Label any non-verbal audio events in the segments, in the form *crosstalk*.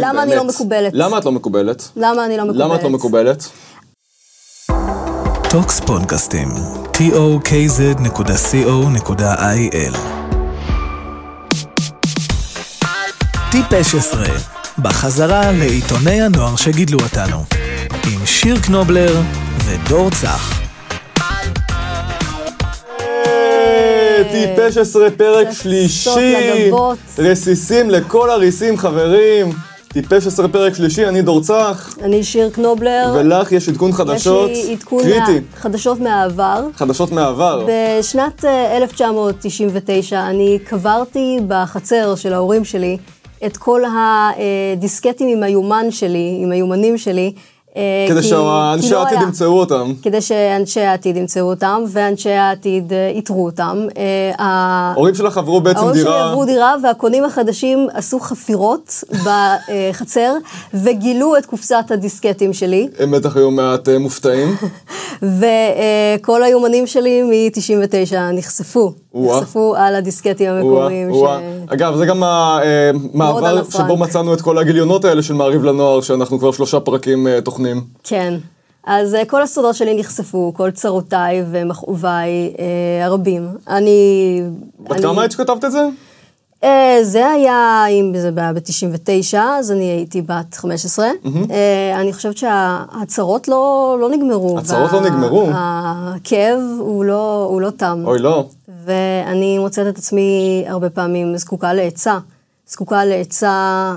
למה אני לא מקובלת? למה את לא מקובלת? למה אני לא מקובלת? למה את לא מקובלת? טוקס פודקאסטים, tokz.co.il טיפש עשרה, בחזרה לעיתוני הנוער שגידלו אותנו, עם שיר קנובלר ודור צח. טיפש עשרה פרק רסיסות שלישי. רסיסים לכל הריסים חברים, טיפש עשרה פרק שלישי, אני דור צח, אני שיר קנובלר. ולך יש עדכון חדשות יש לי עדכון קריטי, מה... חדשות מהעבר. חדשות מהעבר, בשנת אה, 1999 אני קברתי בחצר של ההורים שלי את כל הדיסקטים עם היומן שלי, עם היומנים שלי. אה, כדי שאנשי לא העתיד. ימצאו אותם. כדי שאנשי העתיד ימצאו אותם, ואנשי העתיד אה, איתרו אותם. אה, ההורים שלך עברו בעצם ההורים שלי דירה, עברו דירה, והקונים החדשים עשו חפירות *laughs* בחצר, וגילו את קופסת הדיסקטים שלי, הם בטח היו מעט אה, מופתעים. *laughs* וכל היומנים שלי מ-99 נחשפו. נחשפו על הדיסקטים המקוריים. אגב, זה גם המעבר. שבו מצאנו את כל הגיליונות האלה של מעריב לנוער, שאנחנו כבר שלושה פרקים אה, טוחנים. כן. אז אה, כל הסודות שלי נחשפו, כל צרותיי ומכאוביי אה, הרבים. אני... בת כמה היית שכתבת את זה? אה, זה היה, אם זה היה ב-99, אז אני הייתי בת 15. אה, אני חושבת שההצהרות לא, לא נגמרו. הצהרות לא נגמרו? הכאב הוא לא, הוא לא תם. אוי, לא. ואני מוצאת את עצמי הרבה פעמים זקוקה לעצה. זקוקה לעצה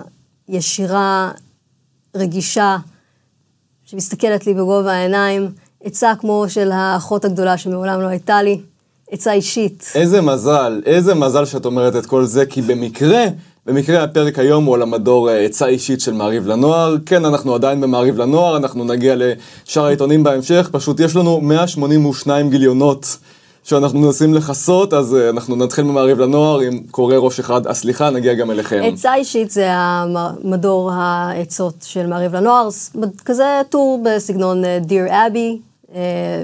ישירה, רגישה, שמסתכלת לי בגובה העיניים. עצה כמו של האחות הגדולה שמעולם לא הייתה לי. עצה אישית. איזה מזל, איזה מזל שאת אומרת את כל זה, כי במקרה, במקרה הפרק היום הוא על המדור אה, עצה אישית של מעריב לנוער. כן, אנחנו עדיין במעריב לנוער, אנחנו נגיע לשאר העיתונים בהמשך, פשוט יש לנו 182 גיליונות. שאנחנו מנסים לכסות, אז אה, אנחנו נתחיל במעריב לנוער עם קורא ראש אחד, אה סליחה, נגיע גם אליכם. עצה אישית זה המדור העצות של מעריב לנוער, כזה טור בסגנון אה, Dear Abby, אה,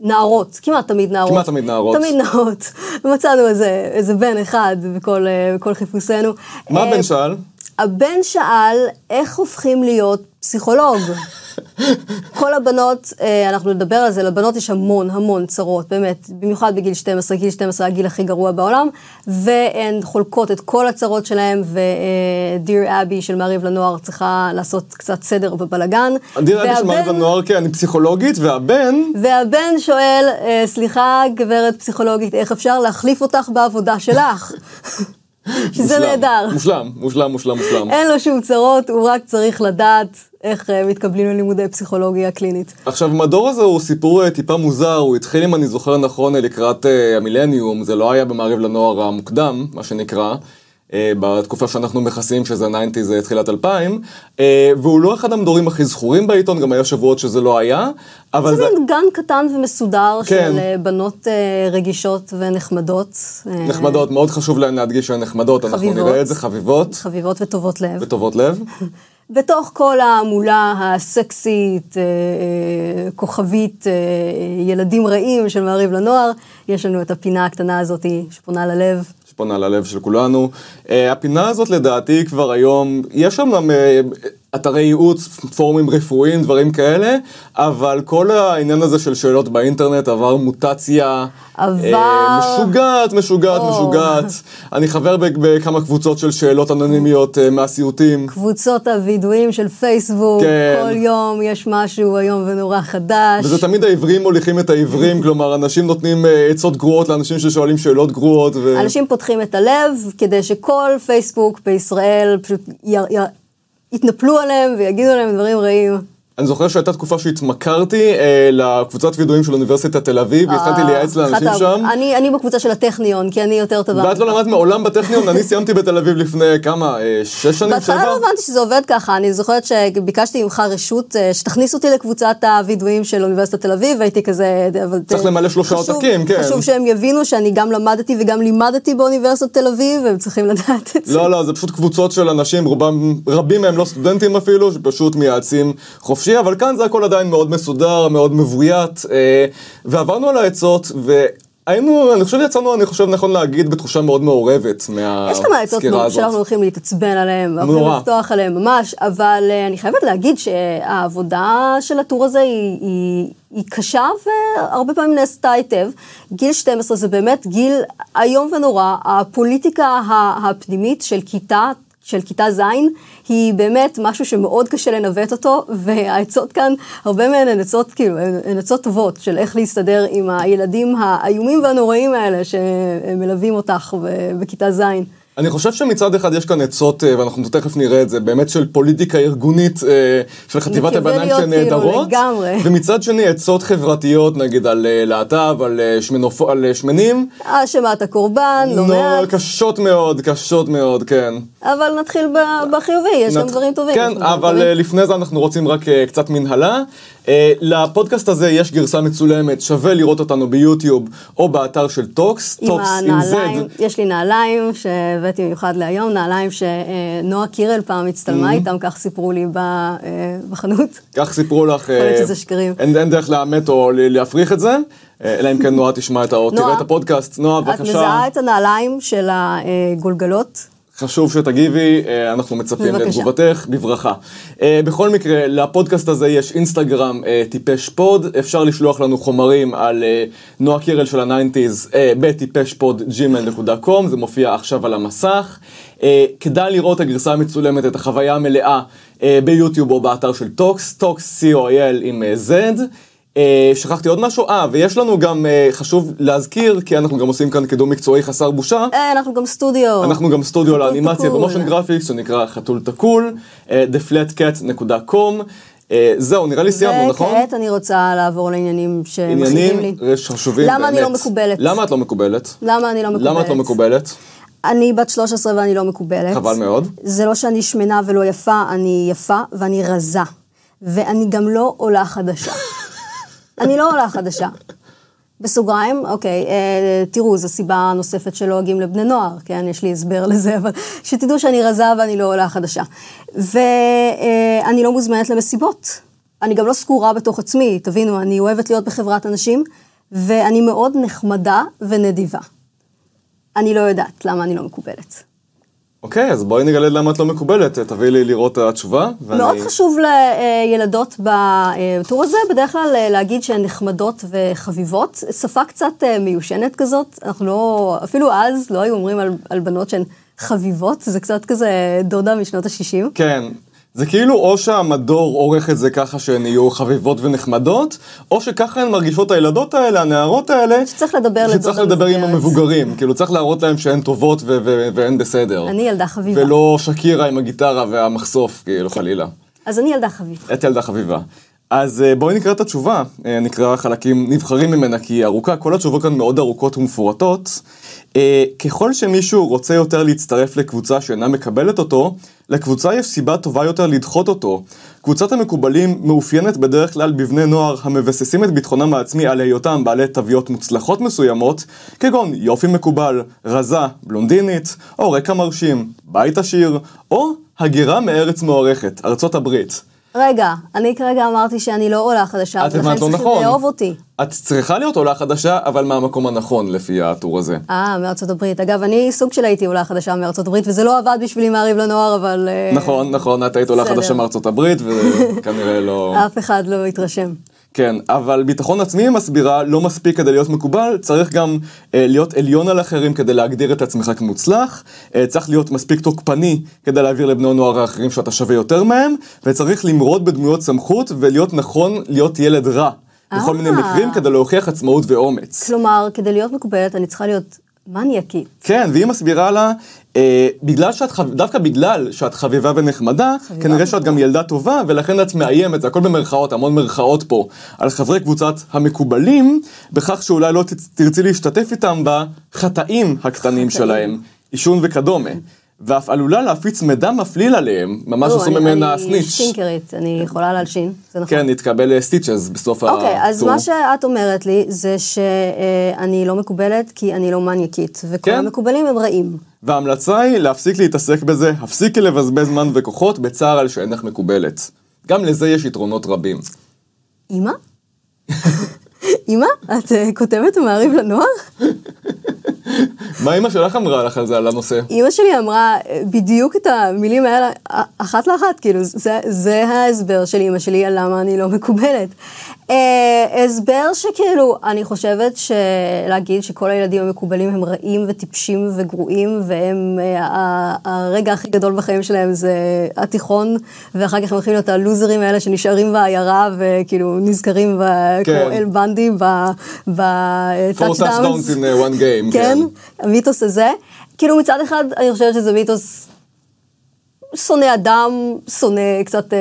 נערות, כמעט תמיד נערות. כמעט תמיד נערות. תמיד נערות. *laughs* ומצאנו איזה, איזה בן אחד בכל, בכל חיפושינו. מה הבן שאל? הבן שאל איך הופכים להיות פסיכולוג. *laughs* כל הבנות, אה, אנחנו נדבר על זה, לבנות יש המון המון צרות, באמת, במיוחד בגיל 12, גיל 12 הגיל הכי גרוע בעולם, והן חולקות את כל הצרות שלהן, ו-Dear Abby של מעריב לנוער צריכה לעשות קצת סדר בבלגן. דיר אבי של מעריב לנוער, כן, אני פסיכולוגית, והבן, והבן שואל, אה, סליחה, גברת פסיכולוגית, איך אפשר להחליף אותך בעבודה שלך? *laughs* שזה נהדר. מושלם, מושלם, מושלם, מושלם. אין לו שום צרות, הוא רק צריך לדעת איך אה, מתקבלים ללימודי פסיכולוגיה קלינית. עכשיו, המדור הזה הוא סיפור אה, טיפה מוזר, הוא התחיל, אם אני זוכר נכון, אה, לקראת המילניום, זה לא היה במעריב לנוער המוקדם, מה שנקרא, בתקופה שאנחנו מכסים, שזה 90 זה תחילת 2000, אה, והוא לא אחד המדורים הכי זכורים בעיתון, גם היה שבועות שזה לא היה, אבל זה זה... גן קטן ומסודר כן. של אה, בנות אה, רגישות ונחמדות. אה, נחמדות, מאוד חשוב להן להדגיש שהן נחמדות, אנחנו חביבות. נראה את זה, חביבות חביבות וטובות לב. וטובות לב. *laughs* בתוך כל ההמולה הסקסית, אה, אה, כוכבית, אה, ילדים רעים של מעריב לנוער, יש לנו את הפינה הקטנה הזאת שפונה ללב. שפונה ללב של כולנו. Uh, הפינה הזאת לדעתי כבר היום, יש uh, אתרי ייעוץ, פורומים רפואיים, דברים כאלה, אבל כל העניין הזה של שאלות באינטרנט עבר מוטציה. עבר. אה, משוגעת, משוגעת, או. משוגעת. אני חבר בכמה קבוצות של שאלות אנונימיות uh, מהסיוטים. קבוצות הווידואים של פייסבוק, כן. כל יום יש משהו איום ונורא חדש. וזה תמיד העברים מוליכים את העברים, כלומר אנשים נותנים uh, עצות גרועות לאנשים ששואלים שאלות גרועות. ו... אנשים פותחים את הלב כדי שכל פייסבוק בישראל פשוט י... י... יתנפלו עליהם ויגידו להם דברים רעים. אני זוכר שהייתה תקופה שהתמכרתי אה, לקבוצת וידואים של אוניברסיטת תל אביב, והתחלתי לייעץ לאנשים שם. אני, אני בקבוצה של הטכניון, כי אני יותר טובה. ואת לא למדת מעולם בטכניון, אני סיימתי בתל אביב לפני כמה, אה, שש שנים, בהתחלה שבע? לא הבנתי שזה עובד ככה, אני זוכרת שביקשתי ממך רשות אה, שתכניס אותי לקבוצת הווידואים של אוניברסיטת תל אביב, והייתי כזה... אבל צריך ת- למלא שלושה עותקים, כן. חשוב שהם יבינו שאני גם למדתי וגם לימדתי באוניברסיטת תל אביב, והם צריכים *laughs* לדעת את זה. לא, לא, זה פשוט קבוצות של אנשים, רובם, רבים מהם לא סטודנטים אפילו, שפשוט מייעצים חופשי, אבל כאן זה הכל עדיין מאוד מסודר, מאוד מבוית, אה, ועברנו על העצות, היינו, אני חושב יצאנו, אני חושב נכון להגיד, בתחושה מאוד מעורבת מהסקירה הזאת. יש כמה עצות נו, שאנחנו הולכים להתעצבן עליהם, והולכים נורא. לפתוח עליהם ממש, אבל אה, אני חייבת להגיד שהעבודה של הטור הזה היא, היא, היא קשה והרבה פעמים נעשתה היטב. גיל 12 זה באמת גיל איום ונורא, הפוליטיקה הפנימית של כיתה של כיתה ז', היא באמת משהו שמאוד קשה לנווט אותו, והעצות כאן, הרבה מהן הן עצות, כאילו, הן עצות טובות של איך להסתדר עם הילדים האיומים והנוראים האלה שמלווים אותך בכיתה ז'. אני חושב שמצד אחד יש כאן עצות, אה, ואנחנו תכף נראה את זה, באמת של פוליטיקה ארגונית אה, של חטיבת הביניים מקיאבליות, שנהדרות. כאילו, לגמרי. ומצד שני עצות חברתיות, נגיד על אה, להט"ב, על, שמנופ... על שמנים. האשמת הקורבן, לא מעט, קשות מאוד, קשות מאוד, כן. אבל נתחיל בחיובי, יש גם נת- דברים טובים. כן, גם אבל טובים. לפני זה אנחנו רוצים רק קצת מנהלה. אה, לפודקאסט הזה יש גרסה מצולמת, שווה לראות אותנו ביוטיוב או באתר של טוקס, עם טוקס עם Z. יש לי נעליים שהבאתי במיוחד להיום, נעליים שנועה קירל פעם הצטלמה איתם, כך סיפרו לי אה, בחנות. כך סיפרו לך, אה. אין, דרך לאמת או להפריך את זה, אלא אם כן נועה תשמע את זאת, תראה את הפודקאסט, נועה את בבקשה, מזהה את הנעליים של הגולגלות? חשוב שתגיבי, אה, אנחנו מצפים בבקשה. לתגובתך, בברכה. אה, בכל מקרה, לפודקאסט הזה יש אינסטגרם אה, טיפש pod, אפשר לשלוח לנו חומרים על אה, נועה קירל של ה nineties אה, בטיפש pod gmail.com, זה מופיע עכשיו על המסך. אה, כדאי לראות את הגרסה המצולמת, את החוויה המלאה אה, ביוטיוב או באתר של טוקס, טוקס co.il עם אה, Z. אה, שכחתי עוד משהו, אה, ויש לנו גם, אה, חשוב להזכיר, כי אנחנו גם עושים כאן קידום מקצועי חסר בושה. אה, אנחנו גם סטודיו. אנחנו גם סטודיו לאנימציה. ו motion graphics שנקרא חתול תקול, theflatcat.com. זהו, נראה לי סיימנו, נכון? וכעת אני רוצה לעבור לעניינים עניינים לי. חשובים למה אני באמת. לא מקובלת? למה את לא מקובלת? למה אני לא מקובלת? למה את לא מקובלת? אני בת 13 ואני לא מקובלת. חבל מאוד. זה לא שאני שמנה ולא יפה, אני יפה ואני רזה. ואני גם לא עולה חדשה. *laughs* אני לא עולה חדשה. בסוגריים, אוקיי, אה, תראו, זו סיבה נוספת שלא הוגים לבני נוער, כן, יש לי הסבר לזה, אבל שתדעו שאני רזה ואני לא עולה חדשה. ואני לא מוזמנת למסיבות. אני גם לא סגורה בתוך עצמי, תבינו, אני אוהבת להיות בחברת אנשים, ואני מאוד נחמדה ונדיבה. אני לא יודעת למה אני לא מקובלת. אוקיי, אז בואי נגלה למה את לא מקובלת, תביאי לי לראות את התשובה. ואני- מאוד חשוב לילדות בטור הזה, בדרך כלל אה, להגיד שהן נחמדות וחביבות. שפה קצת אה, מיושנת כזאת, אנחנו לא, אפילו אז לא היו אומרים על, על בנות שהן חביבות, זה קצת כזה דודה משנות ה-60. כן. זה כאילו או שהמדור עורך את זה ככה שהן יהיו חביבות ונחמדות, או שככה הן מרגישות הילדות האלה, הנערות האלה, שצריך לדבר שצריך לדבר עם. המבוגרים, כאילו צריך להראות להם שהן טובות ו- ו- והן בסדר. אני ילדה חביבה. ולא שקירה עם הגיטרה והמחשוף, כאילו חלילה. אז אני ילדה חביבה. את ילדה חביבה. אז אה, בואי נקרא את התשובה, אה, נקרא חלקים נבחרים ממנה כי היא ארוכה, כל התשובות כאן מאוד ארוכות ומפורטות. אה, ככל שמישהו רוצה יותר להצטרף לקבוצה שאינה מקבלת אותו, לקבוצה יש סיבה טובה יותר לדחות אותו. קבוצת המקובלים מאופיינת בדרך כלל בבני נוער המבססים את ביטחונם העצמי על היותם בעלי תוויות מוצלחות מסוימות, כגון יופי מקובל, רזה, בלונדינית, או רקע מרשים, בית עשיר, או הגירה מארץ מוערכת, ארצות הברית. רגע, אני כרגע אמרתי שאני לא עולה חדשה, ולכן הבנת לא צריכים נכון. לאהוב אותי. את צריכה להיות עולה חדשה, אבל מהמקום הנכון לפי הטור הזה. אה, מארצות הברית. אגב, אני סוג של הייתי עולה חדשה מארצות הברית, וזה לא עבד בשבילי מעריב לנוער, אבל... אה, נכון, נכון, את היית עולה. חדשה מארצות הברית, וכנראה לא... *laughs* אף אחד לא התרשם. כן, אבל ביטחון עצמי, היא מסבירה, לא מספיק כדי להיות מקובל, צריך גם אה, להיות עליון על אחרים כדי להגדיר את עצמך כמוצלח, אה, צריך להיות מספיק תוקפני כדי להעביר לבני הנוער האחרים שאתה שווה יותר מהם, וצריך למרוד בדמויות סמכות ולהיות נכון להיות ילד רע. בכל מיני אה. מקרים כדי להוכיח עצמאות ואומץ. כלומר, כדי להיות מקובלת, אני צריכה להיות מניאקית. כן, והיא מסבירה לה, אה, בגלל שאת, חב... דווקא בגלל שאת חביבה ונחמדה, חביבה כנראה שאת גם ילדה טובה, ולכן את מאיימת, זה הכל במרכאות, המון מרכאות פה, על חברי קבוצת המקובלים, בכך שאולי לא תרצי להשתתף איתם בחטאים הקטנים שלהם, עישון וכדומה. ואף עלולה להפיץ מידע מפליל עליהם, ממש לא, עשו אני- ממנה אני סניץ'. שינקרית, אני יכולה להלשין, זה נכון. כן, נתקבל סטיצ'ס בסוף הטור. אוקיי, אז מה שאת אומרת לי זה שאני לא מקובלת כי אני לא מניאקית, וכל כן. המקובלים הם רעים. וההמלצה היא להפסיק להתעסק בזה, הפסיקי לבזבז זמן וכוחות בצער על שאינך מקובלת. גם לזה יש יתרונות רבים. אימא? *laughs* אמא, את אה, כותבת במעריב לנוער? מה אמא שלך אמרה לך על זה, על הנושא? אימא שלי אמרה אה, בדיוק את המילים האלה, א- אחת לאחת, כאילו, זה, זה ההסבר של אימא שלי על למה אני לא מקובלת. אה, הסבר שכאילו, אני חושבת שלהגיד שכל הילדים המקובלים הם רעים וטיפשים וגרועים, והם, אה, הרגע הכי גדול בחיים שלהם זה התיכון, ואחר כך הם הולכים להיות הלוזרים האלה שנשארים בעיירה, וכאילו נזכרים כן. כמו אל בנדי בטאצ'דאונס. game, כן, כן. המיתוס הזה. כאילו מצד אחד, אני חושבת שזה מיתוס שונא אדם, שונא קצת, אה,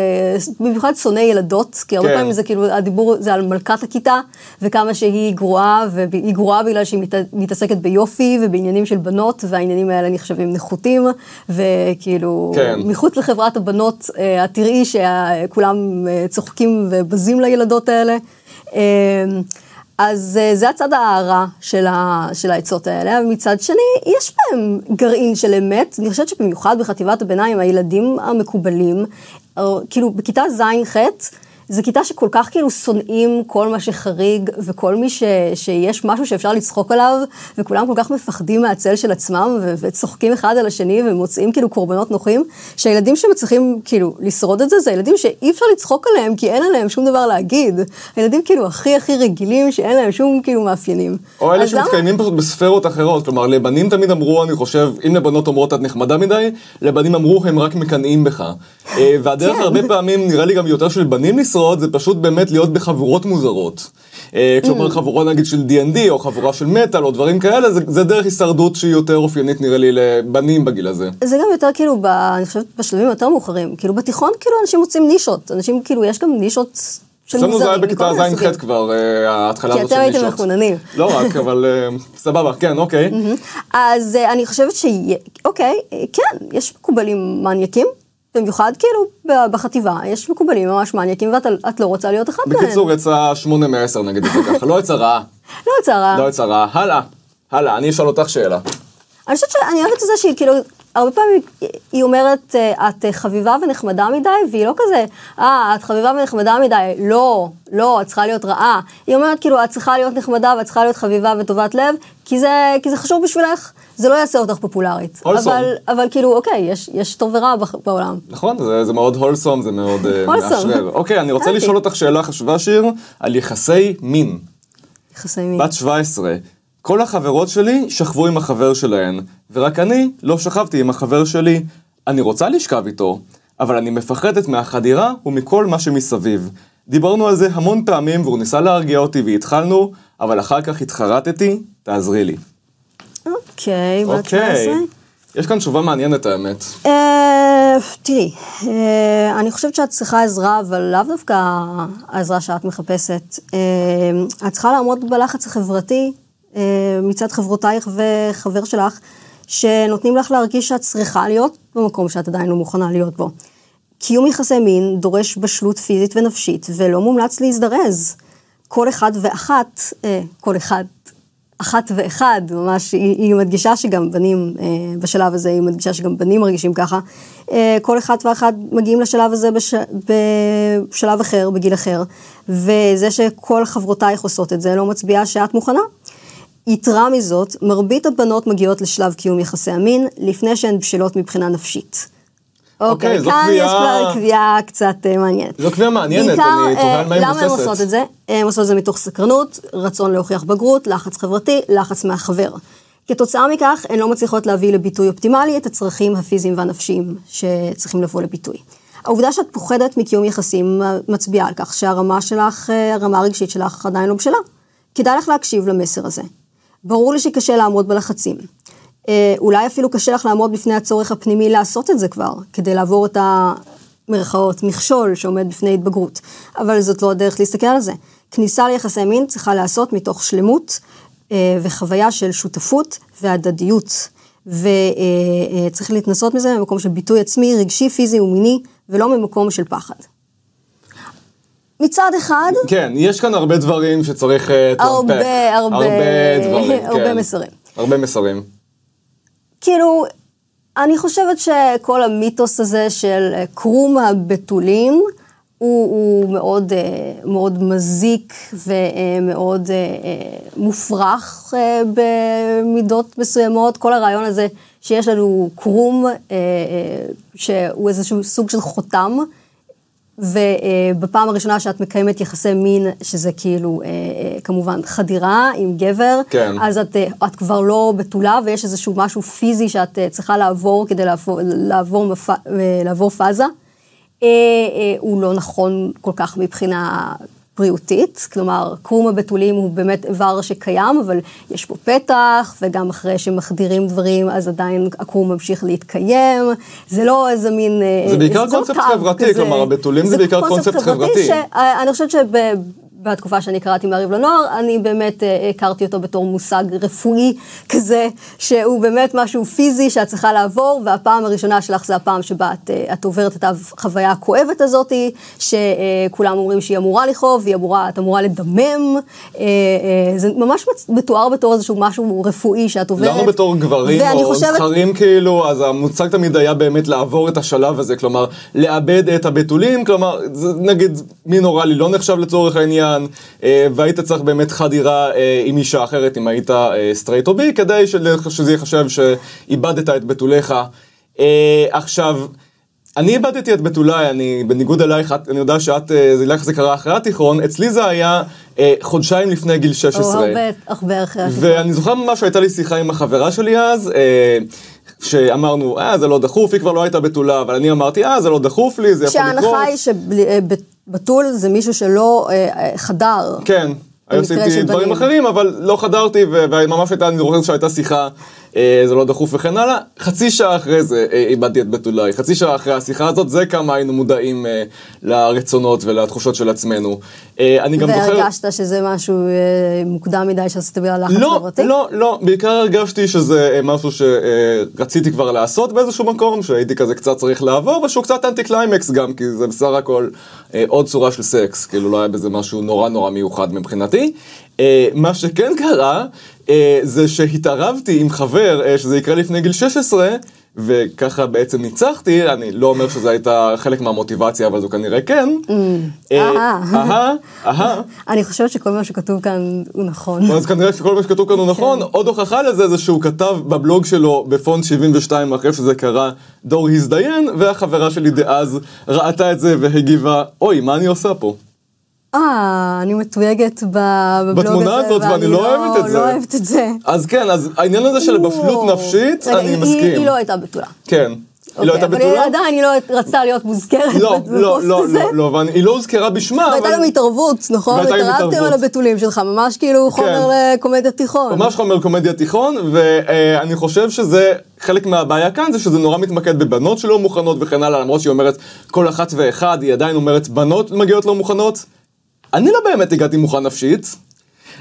במיוחד שונא ילדות, כי הרבה כן. פעמים זה כאילו, הדיבור זה על מלכת הכיתה, וכמה שהיא גרועה, והיא גרועה בגלל שהיא מת, מתעסקת ביופי ובעניינים של בנות, והעניינים האלה נחשבים נחותים, וכאילו, כן. מחוץ לחברת הבנות, אה, את תראי שכולם אה, צוחקים ובזים לילדות האלה. אז אה, זה הצד הרע של, ה, של העצות האלה, ומצד שני, יש בהם גרעין של אמת. אני חושבת שבמיוחד בחטיבת הביניים, הילדים המקובלים, או, כאילו בכיתה ז'-ח', זו כיתה שכל כך כאילו שונאים כל מה שחריג, וכל מי ש, שיש משהו שאפשר לצחוק עליו, וכולם כל כך מפחדים מהצל של עצמם, ו, וצוחקים אחד על השני, ומוצאים כאילו קורבנות נוחים, שהילדים שמצליחים כאילו לשרוד את זה, זה ילדים שאי אפשר לצחוק עליהם, כי אין עליהם שום דבר להגיד. הילדים כאילו הכי הכי רגילים, שאין להם שום כאילו מאפיינים. או אלה אז למה- שמתקיימים פשוט בספרות אחרות, כלומר לבנים תמיד אמרו, אני חושב, אם לבנות אומרות את נחמדה מדי, לבנים אמרו הם רק מקנאים בך. אה, והדרך כן. הרבה פעמים, נראה לי גם יותר של בנים לשרוד, זה פשוט באמת להיות בחבורות מוזרות. אה, Mm. כלומר חבורה נגיד של D&D או חבורה של מטאל או דברים כאלה, זה, זה דרך הישרדות שהיא יותר אופיינית נראה לי לבנים בגיל הזה. זה גם יותר כאילו, ב, אני חושבת בשלבים יותר מאוחרים. כאילו בתיכון כאילו אנשים מוצאים נישות. אנשים כאילו, יש גם נישות של אצלנו מוזרים. זה היה בכיתה. ז'-ח' כבר, אה, ההתחלה כי הזאת אתם של הייתם נישות. מחוננים. לא רק, אבל אה, סבבה, כן, אוקיי. אז אני חושבת ש... אוקיי, כן, יש מקובלים מניאקים, במיוחד כאילו בחטיבה, יש מקובלים ממש מניאקים ואת את לא רוצה להיות אחד מהם. בקיצור, יצא 8 מ-10 נגיד את זה ככה, לא יצא רעה. לא יצא רע. לא יצא רעה. הלאה, הלאה, אני אשאל אותך שאלה. אני חושבת שאני אוהבת את זה שהיא כאילו, הרבה פעמים היא אומרת, אה, את אה, חביבה ונחמדה מדי, והיא לא כזה, אה, את חביבה ונחמדה מדי, לא, לא, את צריכה להיות רעה. היא אומרת, כאילו, את צריכה להיות נחמדה ואת צריכה להיות חביבה וטובת לב, כי זה, כי זה חשוב בשבילך, זה לא יעשה אותך פופולרית. הולסום. אבל, אבל כאילו, אוקיי, יש, יש טוב ורע בעולם. נכון, זה, זה מאוד הולסום, זה מאוד אה. מאשרר. אוקיי, אני רוצה. לשאול אותך שאלה חשובה, שיר, על יחסי מין. יחסי מין. בת 17. כל החברות שלי שכבו עם החבר שלהן, ורק אני לא שכבתי עם החבר שלי. אני רוצה לשכב איתו, אבל אני מפחדת מהחדירה ומכל מה שמסביב. דיברנו על זה המון פעמים והוא ניסה להרגיע אותי והתחלנו, אבל אחר כך התחרטתי, תעזרי לי. אוקיי, בת 17. אוקיי. יש כאן תשובה מעניינת האמת. אה, תראי, אה, אני חושבת שאת צריכה עזרה, אבל לאו דווקא העזרה שאת מחפשת. אה, את צריכה לעמוד בלחץ החברתי מצד חברותייך וחבר שלך, שנותנים לך להרגיש שאת צריכה להיות במקום שאת עדיין לא מוכנה להיות בו. קיום יחסי מין דורש בשלות פיזית ונפשית, ולא מומלץ להזדרז. כל אחד ואחת, אה, כל אחד אחת ואחד, ממש, היא, היא מדגישה שגם בנים, אה, בשלב הזה, היא מדגישה שגם בנים מרגישים ככה. אה, כל אחד ואחד מגיעים לשלב הזה בש, בשלב אחר, בגיל אחר, וזה שכל חברותייך עושות את זה לא מצביע שאת מוכנה. יתרה מזאת, מרבית הבנות מגיעות לשלב קיום יחסי המין לפני שהן בשלות מבחינה נפשית. אוקיי, אוקיי, זו כאן יש קביעה- כבר קביעה קצת אה, מעניינת. זו קביעה מעניינת, אני תוהה על מה היא אה, למה הן מבוססת. עושות את זה? הן עושות את זה מתוך סקרנות, רצון להוכיח בגרות, לחץ חברתי, לחץ מהחבר. כתוצאה מכך, הן לא מצליחות להביא לביטוי אופטימלי את הצרכים הפיזיים והנפשיים שצריכים לבוא לביטוי. העובדה שאת פוחדת מקיום יחסים מצביעה על כך שהרמה שלך, אה, הרמה הרגשית שלך עדיין לא בשלה. כדאי לך להקשיב למסר הזה. ברור לי שקשה לעמוד בלחצים. אה, אולי אפילו קשה לך לעמוד בפני הצורך הפנימי לעשות את זה כבר, כדי לעבור את המרכאות, מכשול שעומד בפני התבגרות. אבל זאת לא הדרך להסתכל על זה. כניסה ליחסי מין צריכה להיעשות מתוך שלמות אה, וחוויה של שותפות והדדיות. וצריך להתנסות מזה ממקום של ביטוי עצמי, רגשי, פיזי ומיני, ולא ממקום של פחד. מצד אחד, כן, יש כאן הרבה דברים שצריך אה, הרבה. הרבה- הרבה דברים, *laughs* הרבה כן. מסרים. הרבה מסרים. כאילו, אני חושבת שכל המיתוס הזה של אה, קרום הבתולים, הוא, הוא מאוד, אה, מאוד מזיק ומאוד אה, מופרך במידות מסוימות. כל הרעיון הזה שיש לנו קרום, שהוא איזשהו סוג של חותם, ובפעם הראשונה שאת מקיימת יחסי מין, שזה כאילו אה, אה, כמובן חדירה עם גבר, כן. אז את, אה, את כבר לא בתולה ויש איזשהו משהו פיזי שאת צריכה לעבור כדי לעבור, לעבור, מפ... לעבור פאזה. הוא לא נכון כל כך מבחינה בריאותית, כלומר, קרום הבתולים הוא באמת איבר שקיים, אבל יש בו פתח, וגם אחרי שמחדירים דברים, אז עדיין הקרום ממשיך להתקיים. זה לא איזה מין... אה, זה בעיקר קונספט קו חברתי, כזה. כלומר, הבתולים זה בעיקר קונספט חברתי. שאני חושבת שבתקופה שאני קראתי מעריב לנוער, אני באמת אה, הכרתי אותו בתור מושג רפואי כזה, שהוא באמת משהו פיזי שאת צריכה לעבור, והפעם הראשונה שלך זה הפעם שבה את, אה, את עוברת את החוויה הכואבת הזאת, שכולם אומרים שהיא אמורה לכאוב, והיא אמורה, את אמורה לדמם. אה, אה, זה ממש מתואר בתור איזשהו משהו רפואי שאת עוברת. לנו בתור גברים או חושבת- זכרים כאילו, אז המוצג תמיד היה באמת לעבור את השלב הזה, כלומר, לאבד את הבתולים, כלומר, נגיד מין אוראלי לא נחשב לצורך העניין, אה, והיית צריך באמת חדירה אה, עם אישה אחרת, אם היית סטרייט או bi, כדי של- שזה ייחשב שאיבדת את בתוליך. אה, עכשיו, אני איבדתי את בתוליי, אני בניגוד אלייך, את- אני יודע שאת, אה, זה לך זה קרה אחרי התיכון, אצלי זה היה אה, חודשיים לפני גיל 16. או הרבה, הרבה אחרי התיכון. ואני זוכר ממש שהייתה לי שיחה עם החברה שלי אז, אה, שאמרנו, אה, זה לא דחוף, היא כבר לא הייתה בתולה, אבל אני אמרתי, אה, זה לא דחוף לי, זה יכול לקרות. שההנחה היא שבתול זה מישהו שלא אה, אה, חדר. כן, עשיתי דברים. אחרים, אבל לא חדרתי, וממש הייתה, אני זוכר שהייתה שיחה, זה לא דחוף וכן הלאה. חצי שעה אחרי זה אה, איבדתי את בתולי, חצי שעה אחרי השיחה הזאת, זה כמה היינו מודעים אה, לרצונות ולתחושות של עצמנו. אה, אני גם זוכר... והרגשת שזה משהו אה, מוקדם מדי שעשית בגלל לחץ לא, חברתי? לא, לא, בעיקר הרגשתי שזה אה, משהו שרציתי כבר לעשות באיזשהו מקום, שהייתי כזה קצת צריך לעבור, ושהוא קצת אנטי קליימקס גם, כי זה בסך הכל אה, עוד צורה של סקס, כאילו לא היה בזה משהו נורא נורא מיוחד מבחינתי. אה, מה שכן קרה, אה, זה שהתערבתי עם חבר, אה, שזה יקרה לפני גיל 16, וככה בעצם ניצחתי, אני לא אומר שזה הייתה חלק מהמוטיבציה, אבל זו כנראה כן. אה. אהה, אהה. אני חושבת שכל מה שכתוב כאן הוא נכון. אז כנראה שכל מה שכתוב כאן הוא נכון. עוד הוכחה לזה זה שהוא כתב בבלוג שלו בפונט 72 אחרי שזה קרה, דור הזדיין, והחברה שלי דאז ראתה את זה והגיבה, אוי, מה אני עושה פה? אה, אני מתויגת בבלוג הזה. בתמונה הזאת, ואני לא אוהבת את זה. לא אוהבת את זה. אז כן, אז העניין הזה של בשלות וואו. נפשית, אני היא- מסכים. היא היא לא הייתה בתולה. כן. היא לא הייתה אבל בתולה? עדיין היא לא רצתה להיות מוזכרת לא, בפוסט לא, לא, הזה. לא, לא, והיא לא הוזכרה בשמה, והייתה גם התערבות, נכון? התערבתם. על הבתולים שלך, ממש כאילו חומר לקומדיית תיכון. ממש חומר קומדיה תיכון, ואני חושב שזה, חלק מהבעיה כאן זה שזה נורא מתמקד בבנות שלא מוכנות וכן הלאה, למרות שהיא אומרת כל אחת ואחד, היא עדיין אומרת בנות מגיעות לא מוכנות. אני לא באמת הגעתי מוכן נפשית.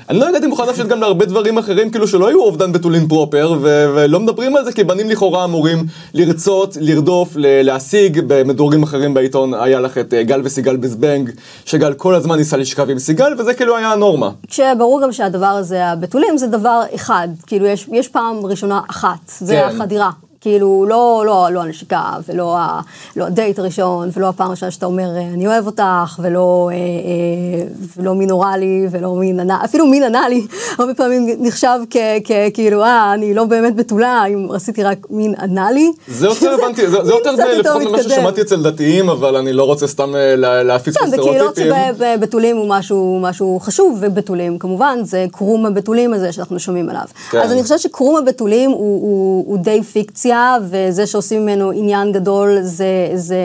אני לא הגעתי מוכן נפשית גם להרבה דברים אחרים, כאילו שלא היו אובדן בתולין פרופר, ו- ולא מדברים על זה כי בנים לכאורה אמורים לרצות, לרדוף, ל- להשיג, במדורגים אחרים בעיתון היה לך את אה, גל וסיגל בזבנג, שגל כל הזמן ניסה לשכב עם סיגל, וזה כאילו היה הנורמה. כשברור גם שהדבר הזה, הבתולים, זה דבר אחד. כאילו, יש, יש פעם ראשונה אחת, זה כן. החדירה. כאילו, לא, לא, לא הנשיקה, ולא ה, לא הדייט הראשון, ולא הפעם הראשונה שאתה אומר, אה, אני אוהב אותך, ולא, אה, אה, ולא מין אוראלי, ולא מין אנאלי, אפילו מין אנאלי, *laughs* הרבה פעמים נחשב כ, כ, כאילו, אה, אני לא באמת בתולה, אם עשיתי רק מין אנאלי. זה יותר *laughs* הבנתי, זה, זה יותר קצת יותר לפחות ממה. ששמעתי אצל דתיים, אבל אני לא רוצה סתם אה, לה- להפיץ כן, בקהילות סטריאוטיפים. שבתולים הוא משהו, משהו חשוב, ובתולים כמובן, זה קרום הבתולים הזה שאנחנו שומעים עליו. כן. אז אני חושבת שקרום הבתולים הוא, הוא, הוא די פיקציה, וזה שעושים ממנו עניין גדול זה, זה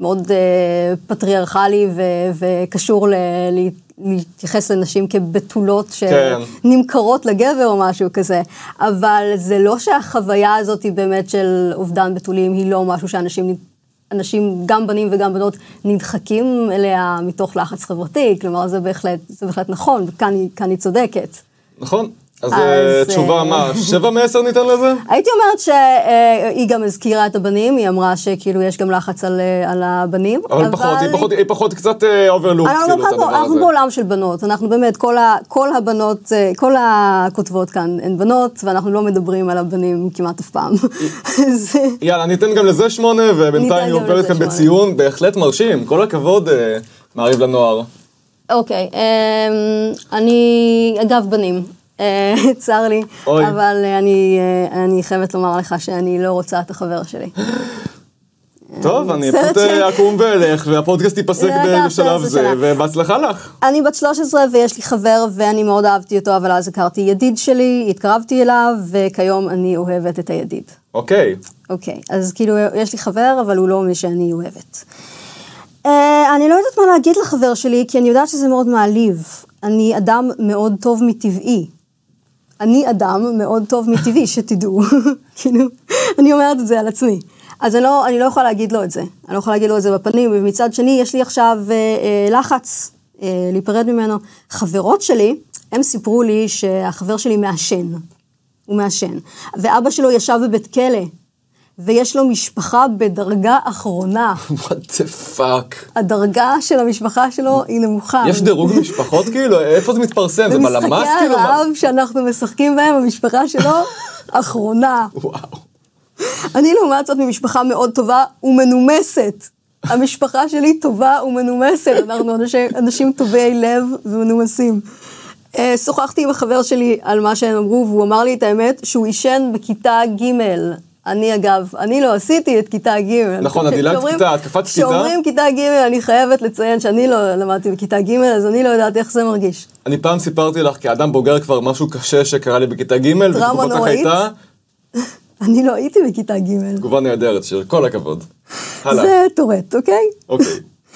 מאוד uh, פטריארכלי ו, וקשור ל, ל, להתייחס לנשים כבתולות כן. שנמכרות לגבר או משהו כזה. אבל זה לא שהחוויה הזאת היא באמת של אובדן בתולים, היא לא משהו שאנשים... אנשים, גם בנים וגם בנות, נדחקים אליה מתוך לחץ חברתי, כלומר זה בהחלט, זה בהחלט נכון, וכאן היא, היא צודקת. נכון. אז אז, אה, תשובה אה, מה, *laughs* שבע מעשר ניתן לזה? הייתי אומרת שהיא גם הזכירה את הבנים, היא אמרה שכאילו יש גם לחץ על, אה, על הבנים. אבל פחות, היא פחות, היא פחות קצת overlook, אנחנו, כאילו, את אנחנו, הדבר אנחנו הזה. בעולם של בנות, אנחנו באמת, כל, ה, כל הבנות, אה, כל הכותבות כאן הן בנות, ואנחנו לא מדברים על הבנים כמעט אף פעם. *laughs* אז, יאללה, ניתן גם לזה שמונה, ובינתיים היא עוברת כאן. בציון, בהחלט מרשים, כל הכבוד, אה, מעריב לנוער. אוקיי, אמ, אני, אגב, בנים. אה, *laughs* צר לי, אוי. אבל אה, אני, אה, אני חייבת לומר לך שאני לא רוצה את החבר שלי. טוב, אני פשוט אקום ואלך, והפודקאסט ייפסק בשלב זה. ובהצלחה לך. אני בת 13 ויש לי חבר ואני מאוד אהבתי אותו, אבל אז הכרתי ידיד שלי, התקרבתי אליו, וכיום אני אוהבת את הידיד. אוקיי. אוקיי, אז כאילו יש לי חבר, אבל הוא לא מי שאני אוהבת. אני לא יודעת מה להגיד לחבר שלי, כי אני יודעת שזה מאוד מעליב. אני אדם מאוד טוב מטבעי. אני אדם מאוד טוב מטבעי, שתדעו. *laughs* כאילו, אני אומרת את זה על עצמי. אז אני לא, אני לא יכולה להגיד לו את זה. אני לא יכולה להגיד לו את זה בפנים, ומצד שני, יש לי עכשיו אה, אה, לחץ אה, להיפרד ממנו. חברות שלי, הם סיפרו לי שהחבר שלי מעשן. הוא מעשן. ואבא שלו ישב בבית כלא, ויש לו משפחה בדרגה אחרונה. what the fuck. הדרגה של המשפחה שלו היא נמוכה. יש דירוג משפחות *laughs* כאילו? איפה זה מתפרסם? זה בלמ"ס במשחקי כאילו? מה- הרעב שאנחנו משחקים בהם, המשפחה שלו *laughs* אחרונה. וואו. אני לעומת זאת ממשפחה מאוד טובה ומנומסת. המשפחה שלי טובה ומנומסת, אנחנו אנשי, אנשים טובי לב ומנומסים. אה, שוחחתי עם החבר שלי על מה שהם אמרו, והוא אמר לי את האמת, שהוא עישן בכיתה ג'. אני אגב, אני לא עשיתי את כיתה ג'. נכון, את דילגת כיתה, את קפצת כיתה. כשאומרים כיתה ג', אני חייבת לציין שאני לא למדתי בכיתה ג', אז אני לא יודעת איך זה מרגיש. אני פעם סיפרתי לך כאדם בוגר כבר משהו קשה שקרה לי בכיתה ג' ותגובתך נוראית? *laughs* אני לא הייתי בכיתה ג'. תגובה נהדרת שיר, כל הכבוד. הלאה. זה טורט, אוקיי? אוקיי.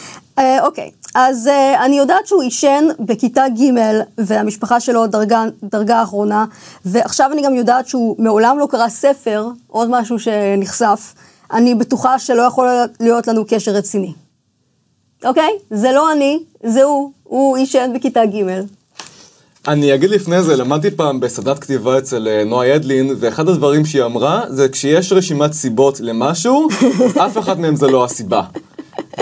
*laughs* אה, אוקיי, אז אה, אני יודעת שהוא עישן בכיתה ג' והמשפחה שלו דרגה, דרגה אחרונה, ועכשיו אני גם יודעת שהוא מעולם לא קרא ספר, עוד משהו שנחשף, אני בטוחה שלא יכול להיות לנו קשר רציני. אוקיי? זה לא אני, זה הוא, הוא עישן בכיתה ג'. אני אגיד לפני זה, למדתי פעם בסדנת כתיבה אצל אה, נועה ידלין, ואחד הדברים שהיא אמרה, זה כשיש רשימת סיבות למשהו, *laughs* אף אחד מהם זה לא הסיבה.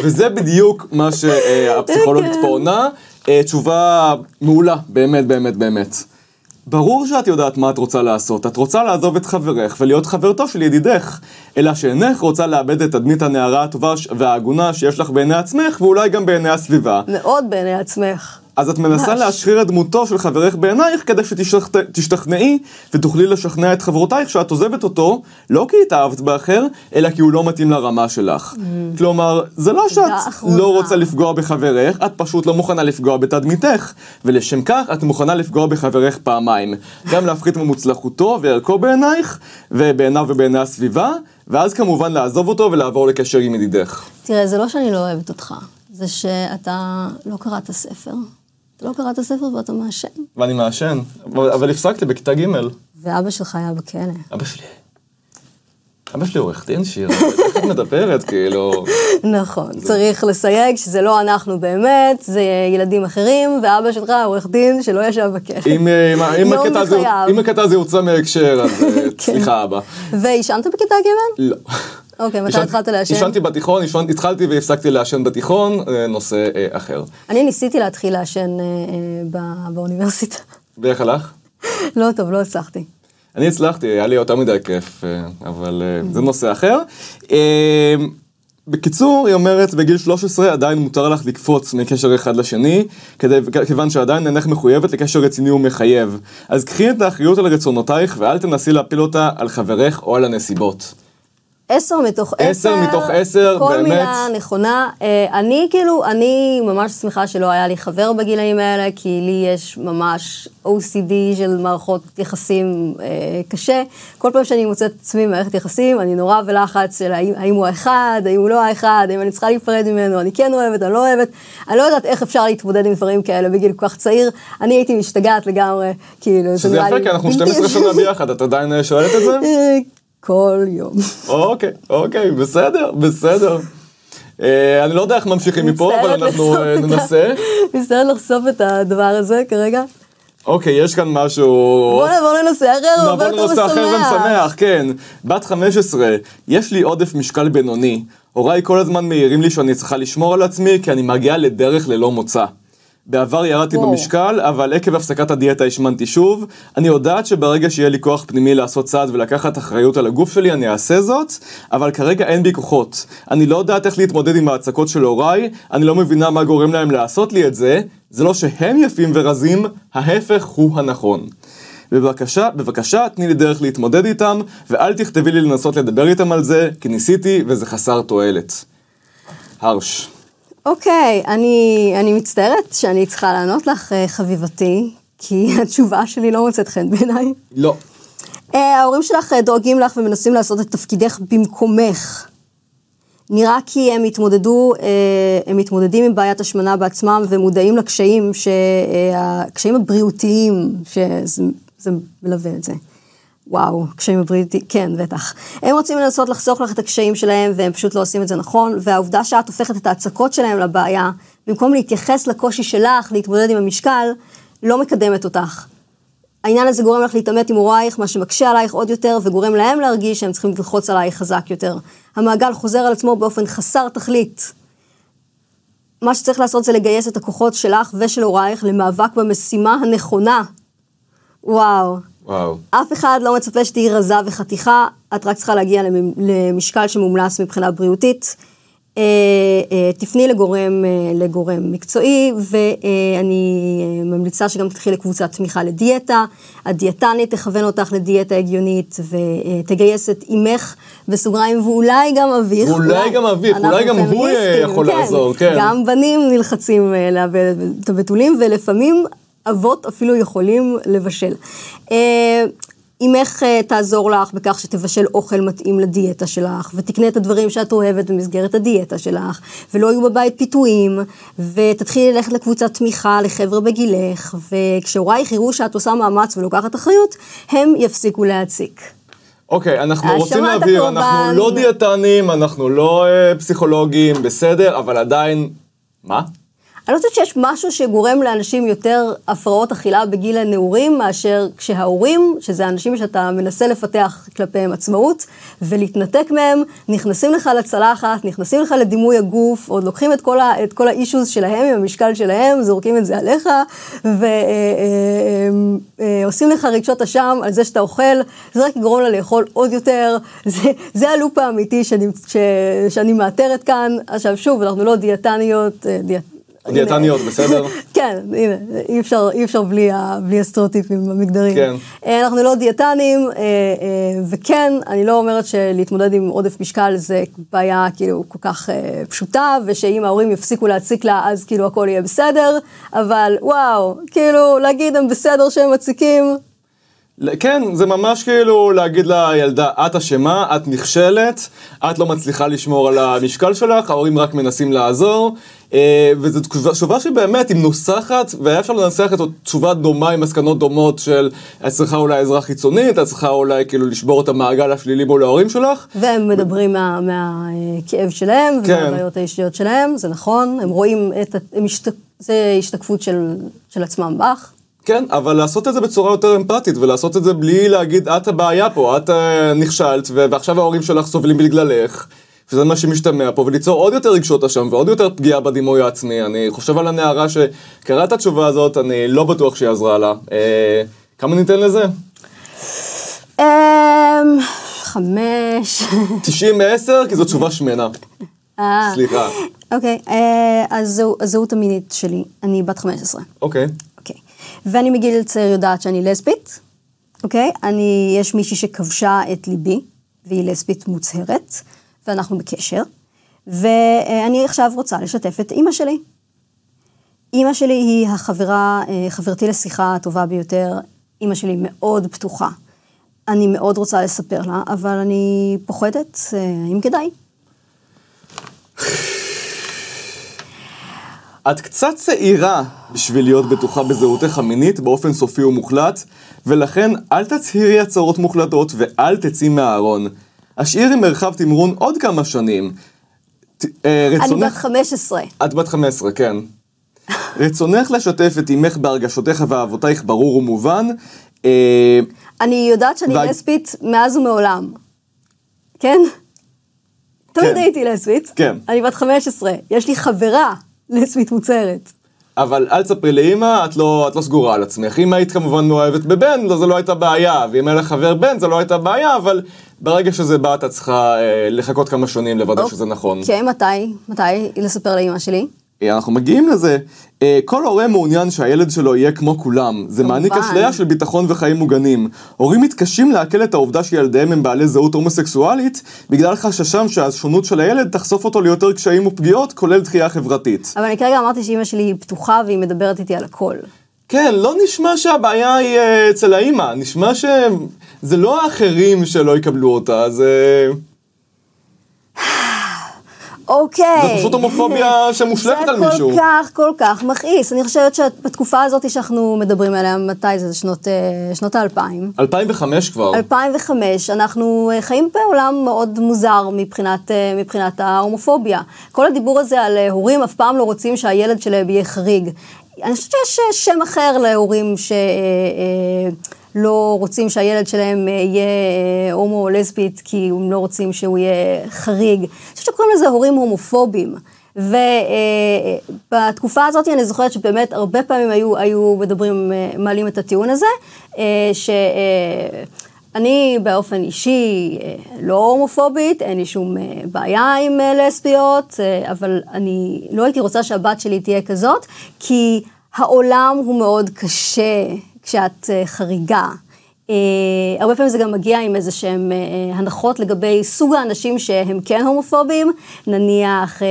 וזה בדיוק מה שהפסיכולוגית כן. פה עונה. אה, תשובה מעולה, באמת, באמת, באמת. ברור שאת יודעת מה את רוצה לעשות, את רוצה לעזוב את חברך ולהיות חברתו של ידידך, אלא שאינך רוצה לאבד את תדמית הנערה הטובה וההגונה שיש לך בעיני עצמך, ואולי גם בעיני הסביבה. מאוד בעיני עצמך. אז את מנסה ממש. להשחיר את דמותו של חברך בעינייך כדי שתשתכנעי ותוכלי לשכנע את חברותייך שאת עוזבת אותו, לא כי התאהבת באחר, אלא כי הוא לא מתאים לרמה שלך. כלומר, זה לא שאת. לא רוצה לפגוע בחברך, את פשוט לא מוכנה לפגוע בתדמיתך. ולשם כך את מוכנה לפגוע בחברך פעמיים. גם להפחית ממוצלחותו וערכו בעינייך, ובעיניו ובעיני הסביבה, ואז כמובן לעזוב אותו ולעבור לקשר עם ידידך. תראה, זה לא שאני לא אוהבת אותך, זה שאתה לא קראת ספר. לא קראת ספר ואתה מעשן. ואני מעשן, אבל אבל הפסקתי בכיתה ג'. ואבא שלך היה בכלא. אבא שלי... אבא שלי עורך דין שיר, *laughs* את מדברת, כאילו... נכון, צריך לסייג שזה לא אנחנו באמת, זה ילדים אחרים, ואבא שלך עורך דין שלא ישב בכלא. אם, אה, יום *laughs* הקטע הזה, יוצא מהקשר, אז אה, *laughs* כן. סליחה אבא. ועישנת בכיתה ג'? לא. אוקיי, מתי התחלת לעשן? עישנתי בתיכון, עישנ- התחלתי והפסקתי לעשן בתיכון, אה, נושא אה, אחר. אני ניסיתי להתחיל לעשן אה, באוניברסיטה. *laughs* ואיך הלך? לא טוב, לא הצלחתי. אני הצלחתי, היה לי יותר מדי כיף, אבל זה נושא אחר. בקיצור, היא אומרת, בגיל 13 עדיין מותר לך לקפוץ מקשר אחד לשני, כדי, כיוון שעדיין אינך מחויבת לקשר רציני ומחייב. אז קחי את האחריות על רצונותייך ואל תנסי להפיל אותה על חברך או על הנסיבות. עשר מתוך עשר עשר. מתוך עשר, כל באמת. מילה נכונה. אה, אני כאילו, אני ממש שמחה שלא היה לי חבר בגילאים האלה, כי לי יש ממש OCD של מערכות יחסים אה, קשה. כל פעם שאני מוצאת את עצמי במערכת יחסים, אני נורא בלחץ של האם, האם הוא האחד, האם הוא לא האחד, האם אני צריכה להיפרד ממנו, אני כן אוהבת, אני לא אוהבת. אני לא יודעת איך אפשר להתמודד עם דברים כאלה בגיל כל כך צעיר. אני הייתי משתגעת לגמרי, כאילו, זה שזה נראה יפה, לי כי אנחנו בלתי 12 אפשרי. שנה ביחד, את עדיין אה, שואלת את זה? כל יום. אוקיי, אוקיי, בסדר, בסדר. אה, אני לא יודע איך ממשיכים מפה, אבל אנחנו אה, ננסה. מצטערת לחשוף את הדבר הזה כרגע. אוקיי, יש כאן משהו... בוא נעבור לנושא אחר, הרבה נעבור יותר לנושא אחר משמח. ומשמח, כן. בת 15, יש לי עודף משקל בינוני. הוריי כל הזמן מעירים לי שאני צריכה לשמור על עצמי, כי אני מגיעה לדרך ללא מוצא. בעבר ירדתי וואו. במשקל, אבל עקב הפסקת הדיאטה השמנתי שוב. אני יודעת שברגע שיהיה לי כוח פנימי לעשות צעד ולקחת אחריות על הגוף שלי, אני אעשה זאת, אבל כרגע אין בי כוחות. אני לא יודעת איך להתמודד עם ההצקות של הוריי, אני לא מבינה מה גורם להם לעשות לי את זה. זה לא שהם יפים ורזים, ההפך הוא הנכון. בבקשה, בבקשה, תני לי דרך להתמודד איתם, ואל תכתבי לי לנסות לדבר איתם על זה, כי ניסיתי וזה חסר תועלת. הרש. אוקיי, אני, אני מצטערת שאני צריכה לענות לך, אה, חביבתי, כי *laughs* התשובה שלי לא מוצאת חן בעיניי. לא. אה, ההורים שלך אה, דואגים לך ומנסים לעשות את תפקידך במקומך. נראה כי הם התמודדו, אה, הם מתמודדים עם בעיית השמנה בעצמם ומודעים לקשיים, ש- אה, הקשיים הבריאותיים שזה זה מלווה את זה. וואו, קשיים הבריאותיים, כן, בטח. הם רוצים לנסות לחסוך לך את הקשיים שלהם, והם פשוט לא עושים את זה נכון, והעובדה שאת הופכת את ההצקות שלהם לבעיה, במקום להתייחס לקושי שלך, להתמודד עם המשקל, לא מקדמת אותך. העניין הזה גורם לך להתעמת עם הורייך, מה שמקשה עלייך עוד יותר, וגורם להם להרגיש שהם צריכים ללחוץ עלייך חזק יותר. המעגל חוזר על עצמו באופן חסר תכלית. מה שצריך לעשות זה לגייס את הכוחות שלך ושל הורייך למאבק במשימה הנכונה. וואו. וואו. אף אחד לא מצפה שתהיי רזה וחתיכה, את רק צריכה להגיע למ- למשקל שמומלץ מבחינה בריאותית. אה, אה, תפני לגורם, אה, לגורם מקצועי, ואני ממליצה שגם תלכי לקבוצת תמיכה לדיאטה. הדיאטנית תכוון אותך לדיאטה הגיונית, ותגייס את אימך בסוגריים, ואולי גם אביך. אולי גם אביך, אולי גם הוא יכול לעזור, כן. גם בנים נלחצים לאבד את הבתולים, ולפעמים אבות אפילו יכולים לבשל. אה, אמך אה, תעזור לך בכך שתבשל אוכל מתאים לדיאטה שלך, ותקנה את הדברים שאת אוהבת במסגרת הדיאטה שלך, ולא יהיו בבית פיתויים, ותתחילי ללכת לקבוצת תמיכה לחבר'ה בגילך, וכשהורייך יראו שאת עושה מאמץ ולוקחת אחריות, הם יפסיקו להציק. אוקיי, אנחנו האשמת רוצים להבהיר, הקורבן. אנחנו לא דיאטנים, אנחנו לא אה, פסיכולוגים, בסדר, אבל עדיין... מה? אני לא חושבת שיש משהו שגורם לאנשים יותר הפרעות אכילה בגיל הנעורים, מאשר כשההורים, שזה האנשים שאתה מנסה לפתח כלפיהם עצמאות, ולהתנתק מהם, נכנסים לך לצלחת, נכנסים לך לדימוי הגוף, עוד לוקחים את כל, ה, את כל האישוז שלהם עם המשקל שלהם, זורקים את זה עליך, ועושים לך רגשות אשם על זה שאתה אוכל, זה רק יגרום לה לאכול עוד יותר, זה, זה הלופ האמיתי שאני, ש, שאני מאתרת כאן. עכשיו שוב, אנחנו לא דיאטניות, אה, דיאט... דיאטניות, בסדר? *laughs* כן, הנה, אי אפשר, אי אפשר בלי, ה, בלי הסטריאוטיפים המגדריים. כן. אה, אנחנו לא דיאטנים, אה, אה, וכן, אני לא אומרת שלהתמודד עם עודף משקל זה בעיה כאילו כל כך פשוטה, ושאם ההורים יפסיקו להציק לה, אז כאילו הכל יהיה בסדר, אבל וואו, כאילו, להגיד הם בסדר שהם מציקים, כן, זה ממש כאילו להגיד לילדה, את אשמה, את נכשלת, את לא מצליחה לשמור על המשקל שלך, ההורים רק מנסים לעזור, וזו תשובה- שבאמת היא מנוסחת, והיה אפשר לנסח את תשובה דומה עם מסקנות דומות של את צריכה אולי עזרה חיצונית, את צריכה אולי כאילו לשבור את המעגל השלילי מול ההורים שלך. והם מדברים מה- מהכאב שלהם, כן. ומהבעיות האישיות שלהם, זה נכון, הם רואים את. זה השתקפות של, של עצמם בך. כן, אבל לעשות את זה בצורה יותר אמפתית, ולעשות את זה בלי להגיד, את הבעיה פה, את אה, נכשלת, ועכשיו ההורים שלך סובלים בגללך, וזה מה שמשתמע פה, וליצור עוד יותר רגשות אשם, ועוד יותר פגיעה בדימוי העצמי. אני חושב על הנערה שקראה את התשובה הזאת, אני לא בטוח שהיא עזרה לה. אה, כמה ניתן לזה? אמ, חמש. 90 מ-10? כי זו תשובה שמנה. אה, סליחה. אוקיי, אה, אז זהו- הזהות המינית שלי, אני בת 15. אוקיי. אוקיי. ואני מגיל צעיר יודעת שאני לסבית, אוקיי? אני, יש מישהי שכבשה את ליבי, והיא לסבית מוצהרת, ואנחנו בקשר, ואני עכשיו רוצה לשתף את אימא שלי. אימא שלי היא החברה, אה, חברתי לשיחה הטובה ביותר, אימא שלי מאוד פתוחה. אני מאוד רוצה לספר לה, אבל אני פוחדת, אה, האם כדאי? את קצת צעירה בשביל להיות בטוחה בזהותך המינית באופן סופי ומוחלט, ולכן אל תצהירי הצהרות מוחלטות ואל תצאי מהארון. השאירי מרחב תמרון עוד כמה שנים. ת- אה, אני רצונך... בת 15. את בת 15, כן. *laughs* רצונך לשתף את אמך בהרגשותיך ואהבותייך ברור ומובן. אה, אני יודעת שאני וה- לסבית מאז ומעולם. כן? תמיד כן. הייתי לסבית. כן. אני בת 15, יש לי חברה לסבית מוצהרת. אבל אל תספרי לאמא, את לא, את לא סגורה על עצמך. אם היית כמובן מאוהבת בבן, לא, זו לא הייתה בעיה, ואם היה לך חבר בן, זו לא הייתה בעיה, אבל ברגע שזה בא, אתה צריכה אה, לחכות כמה שנים לוודא שזה נכון. כן, מתי? מתי לספר לאמא שלי? אה, אנחנו מגיעים לזה. אה, כל הורה מעוניין שהילד שלו יהיה כמו כולם. זה מעניק אשליה של ביטחון וחיים מוגנים. הורים מתקשים לעכל את העובדה שילדיהם הם בעלי זהות הומוסקסואלית, בגלל חששם שהשונות של הילד תחשוף אותו ליותר קשיים ופגיעות, כולל דחייה חברתית. אבל אני כרגע אמרתי שאימא שלי היא פתוחה והיא מדברת איתי על הכל. כן, לא נשמע שהבעיה היא אה, אצל האימא, נשמע שזה לא האחרים שלא יקבלו אותה, זה... אוקיי. זה פשוט הומופוביה *laughs* שמושלכת על מישהו. זה כל כך, כל כך מכעיס. אני חושבת שבתקופה הזאת שאנחנו מדברים עליה, מתי זה? שנות, אה, שנות האלפיים. 2005 כבר. 2005, אנחנו אה, חיים בעולם מאוד מוזר מבחינת, אה, מבחינת ההומופוביה. כל הדיבור הזה על הורים אף פעם לא רוצים שהילד שלהם יהיה חריג. אני חושבת שיש שם אחר להורים שלא רוצים שהילד שלהם אה, יהיה אה, הומו או לסבית, כי הם לא רוצים שהוא יהיה חריג. אני חושבת שקוראים לזה הורים הומופובים. ובתקופה הזאת אני זוכרת שבאמת הרבה פעמים היו, היו מדברים, אה, מעלים את הטיעון הזה, אה, שאני באופן אישי אה, לא הומופובית, אין לי שום אה, בעיה עם אה, לסביות, אה, אבל אני לא הייתי רוצה שהבת שלי תהיה כזאת, כי העולם הוא מאוד קשה כשאת אה, חריגה. Uh, הרבה פעמים זה גם מגיע עם איזה שהם uh, הנחות לגבי סוג האנשים שהם כן הומופובים, נניח,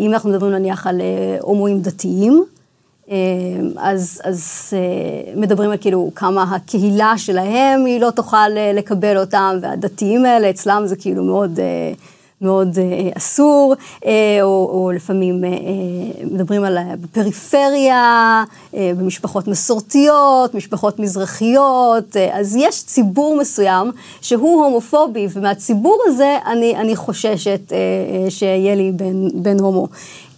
אם אנחנו מדברים נניח על הומואים דתיים, אז, אז מדברים על כאילו כמה הקהילה שלהם היא לא תוכל לקבל אותם, והדתיים האלה אצלם זה כאילו מאוד... מאוד אה, אסור, אה, או, או לפעמים אה, אה, מדברים על הפריפריה, אה, במשפחות מסורתיות, משפחות מזרחיות, אה, אז יש ציבור מסוים שהוא הומופובי, ומהציבור הזה אני, אני חוששת אה, אה, שיהיה לי בן, בן הומו.